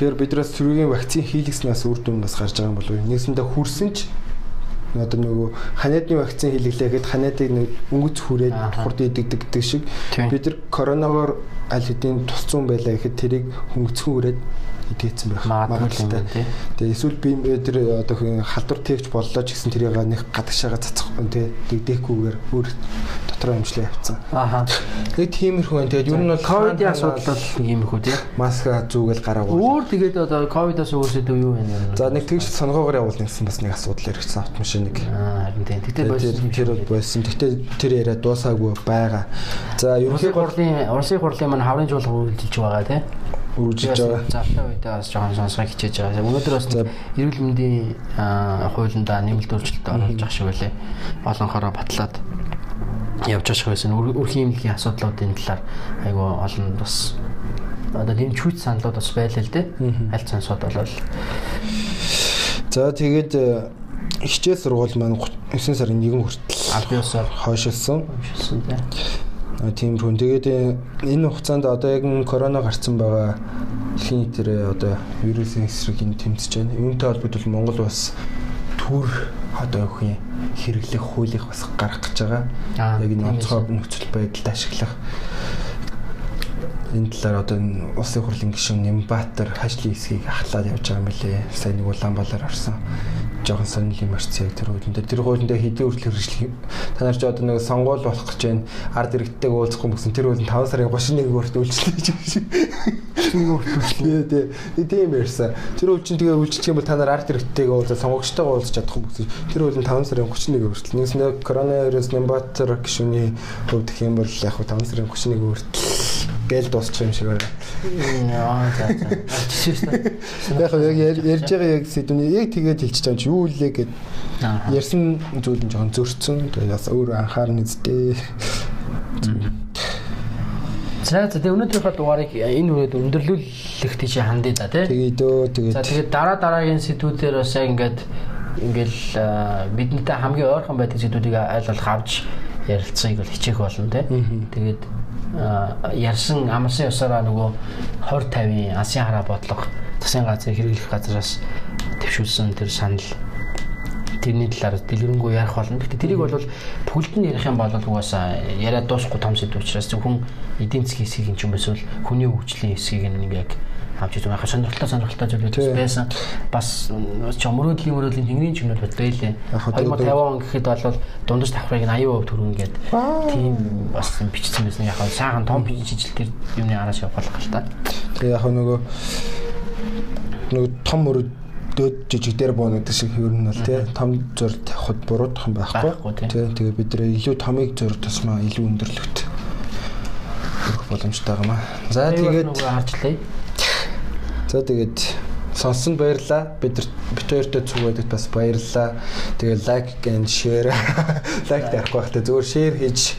Тэгэхээр биднээс цэргийн вакцин хийлгэснээс үр дүн бас гарч байгаа юм болов уу? Нэгсэндээ хүрсэн ч одоо нөгөө ханиадны вакцин хийлгэлээ гэхэд ханиадыг нэг өнгөц хүрээд хурд идэгдэг гэдэг шиг бид нар коронавигоор аль хэдийн тусцсан байлаа гэхэд тэрийг хөнгөцгөн хүрээд идгээсэн байх магадлалтай. Тэгээ эсвэл би тэр одоо халдвар тэвч боллоо ч гэсэн тэрийг нэг гадагшаага цацах тий дэгдэхгүйгээр өөр дотроо имжлээ явцсан. Ааха. Тэгээ тиймэрхүү байна. Тэгээд ер нь бол ковидын асуудал бол иймэрхүү тий. Маска зүгэл гараагүй. Өөр тэгээд одоо ковидоос өөрсдөө юу байна? За нэг тэгж сонгоогоор явуулна гэсэн бас нэг асуудал ирсэн автомашиныг. Аа харин тий. Тэгтээ бойсон тэр бол бойсон. Тэгтээ тэр яриа дуусаагүй байгаа. За ерөнхий хурлын Оросын хурлын маань хаврын жуулга үйлдэлж байгаа тий үргэлжлэж байгаа. Завтай үедээ бас жоохон сонсохыг хичээж байгаа. Өнөөдөр бас эрүүл мэндийн хуулиндаа нэмэлт өөрчлөлт оруулж ах шиг байлээ. Олонхороо батлаад явж ах шиг байсан. Үрхийн эмнэлгийн асуудлуудын талаар айгүй олон бас одоо тийм чүйт саналууд бас байлаа л дээ. Аль цансууд болол. За тэгээд хичээл сургууль маань 9 сарын 1 хүртэл аль биесээр хойшилсан. Хойшилсан тийм тиймэрхүү. Тэгээд э, энэ хугацаанд одоо яг корона гарсан байгаа дэлхийн тэр одоо вирусын эсрэг энэ тэмцэж байна. Үүнтэй холбогдол Монгол бас төр одоо юу юм хэрэглэх хуулийг бас гаргах гэж байгаа. Яг энэ онцгой нөхцөл байдалд ашиглах энэ талаар одоо улсын хурлын гишүүн Нямбатар хажлын хэсгийг ахлаад явж байгаа юм билээ. Сайн нэг Улаанбаатар орсон жоохон сонирхол юм арч яг тэр хуулинд тэр хуулинд хэдийн хүртэл хэрэгжлэх та нар ч одоо нэг сонгуул болох гэж байна. Ард иргэдтэйг уулзахгүй гэсэн. Тэр хуулинд 5 сарын 31-нд хүртэл үйлчлэх гэж тий тий. Тийм ярьсан. Тэр хууль чинь тэгээ үйлчлэх юм бол та нар ард иргэдтэйг уулзаа сонгогчтойгоо уулзах чадах юм гэсэн. Тэр хуулинд 5 сарын 31-нд хүртэл. Нэгснээ коронавирус Нямбатар гишүүний хувьд гэх юм бол яг 5 сарын 31-нд хүртэл гээл дуусчих юм шиг байна. Аа за за. Яг яг ярьж байгаа яг сэдвний яг тэгээд хэлчихэж байгаа чи юу үлээ гэд ярьсан зүйл нь жоохон зөрчсөн. Тэгээд бас өөр анхаарна үстэй. За тэгээ өнөөдрийнхөө дугаарыг энэ үрээд өндөрлүүлэх тийш хандъя да тий. Тэгээ дөө тэгээ. За тэгээ дараа дараагийн сэдвүүдээр бас ингээд ингээл бидэнтэй хамгийн ойрхон байдаг сэдвүүдийг аль болох авч ярилцгийг бол хичээх болно тий. Тэгээд ярьсан амарсан ёсороо нөгөө 20 50-ын асын хараа бодлого засгийн газрыг хэрэглэх газраас төвшүүлсэн тэр санал тэрний талаар дэлгэрэнгүй ярих болно. Гэхдээ тэрийг бол бүлд нь ярих юм бол угаасаа яриад дуусахгүй том сэдв учраас зөвхөн эдийн засгийн хэсгийг юм эсвэл хүний хөгжлийн хэсгийг нэг яг авч үзэх байхаа сонирхолтой сонирхолтой зүйлүүд байсан. Бас ч мөрөөдлийн мөрөөдлийн тэнгэрийн чимнүүд бат байлээ. 2050 он гэхэд бол дундаж давхрыг 80% төрөн гээд тийм бас бичсэн байсан. Яг нь сайхан том шижил тэр юмны араас явах л та. Тэгээ яг нөгөө нөгөө том мөрөд дөөд жижиг дээр боонод шиг ер нь бол тий том зур тавихад буруудах юм байхгүй тий тэгээ бид нэ илүү томыг зур тусмаа илүү өндөрлөгт хүрэх боломжтой юм аа. За тэгээд харжлаа. За тэгээд сонсон баярлаа. Бид бид хоёртой цугаадаг бас баярлаа. Тэгээ лайк and share лайк дарахгүй байхдаа зүгээр share хийж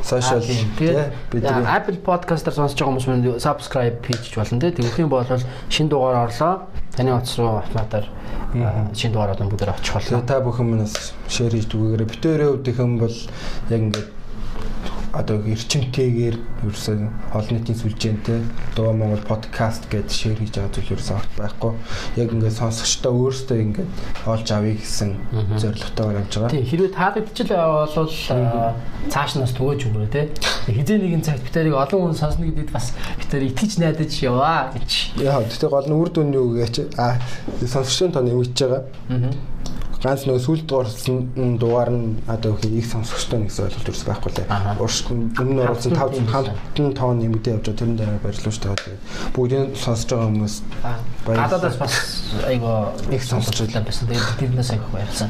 social бид Apple podcast-аар сонсож байгаа хүмүүс мөн subscribe хийж болно тий. Тэгэх юм бол шинэ дугаар орлоо. Таны утас руу автоматар шинэ дугаарууд бүгд очих болно. Та бүхэн манаас share хийж дүгээрээ бид хоёрын хувьд их юм бол яг ингээд одоо эрчимтэйгээр ерөөсөө олон нийтийн сүлжээнтэй Дуу Монгол подкаст гэдээ шеэр хийж байгаа зүйл ерөөсөө огт байхгүй. Яг ингээд сонсогчдоо өөрсдөө ингээд олж авъя гэсэн зорилготойгоор явж байгаа. Тийм хэрвээ таадагдчихл болвол цааш нас түгэж өгөрөө те. Хизээ нэгэн цагт битэрийг олон хүн сонсно гэдэгт бас битэр итгэж найдаж яваа гэж. Яа, тэгтээ гол нь үр дүн юу гэж а сонсогчдын тоо нэмэгдэж байгаа. Аа ганц нөгөө сүлд дуурсан дугаар нь одоо их сонсогчтой нэгс ойлголт төрс байхгүй лээ. Урш өмнө нь оруулсан 500 хамтан тоон нэмэгдээ явж байгаа тэрэн дээр шүү дээ. Бүгдийн сонсож байгаа хүмүүс гадаадаас бас айгаа их сонсож байлаа байсан. Тэгээд тэрнээс айгаа баярлсан.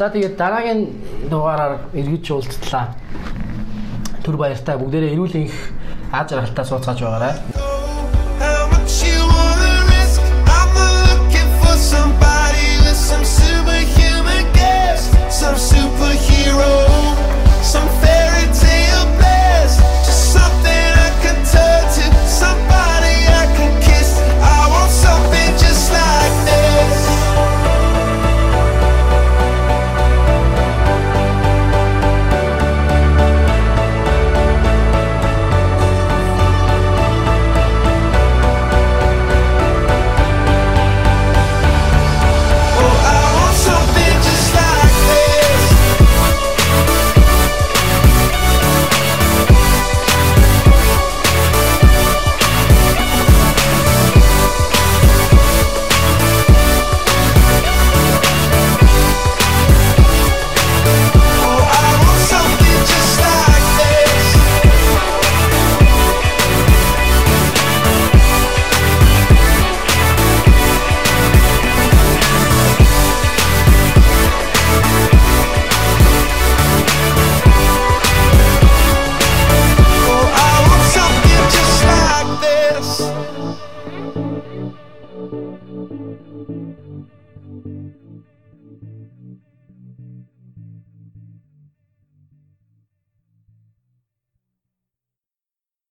За тэгээд дараагийн дугаараар эргэж уулзтлаа. Түр баяртай бүгдээрээ эрүүл их аз жаргалтай сууцгааж байгаарай. I'm looking some superhuman some superhero, some fairy.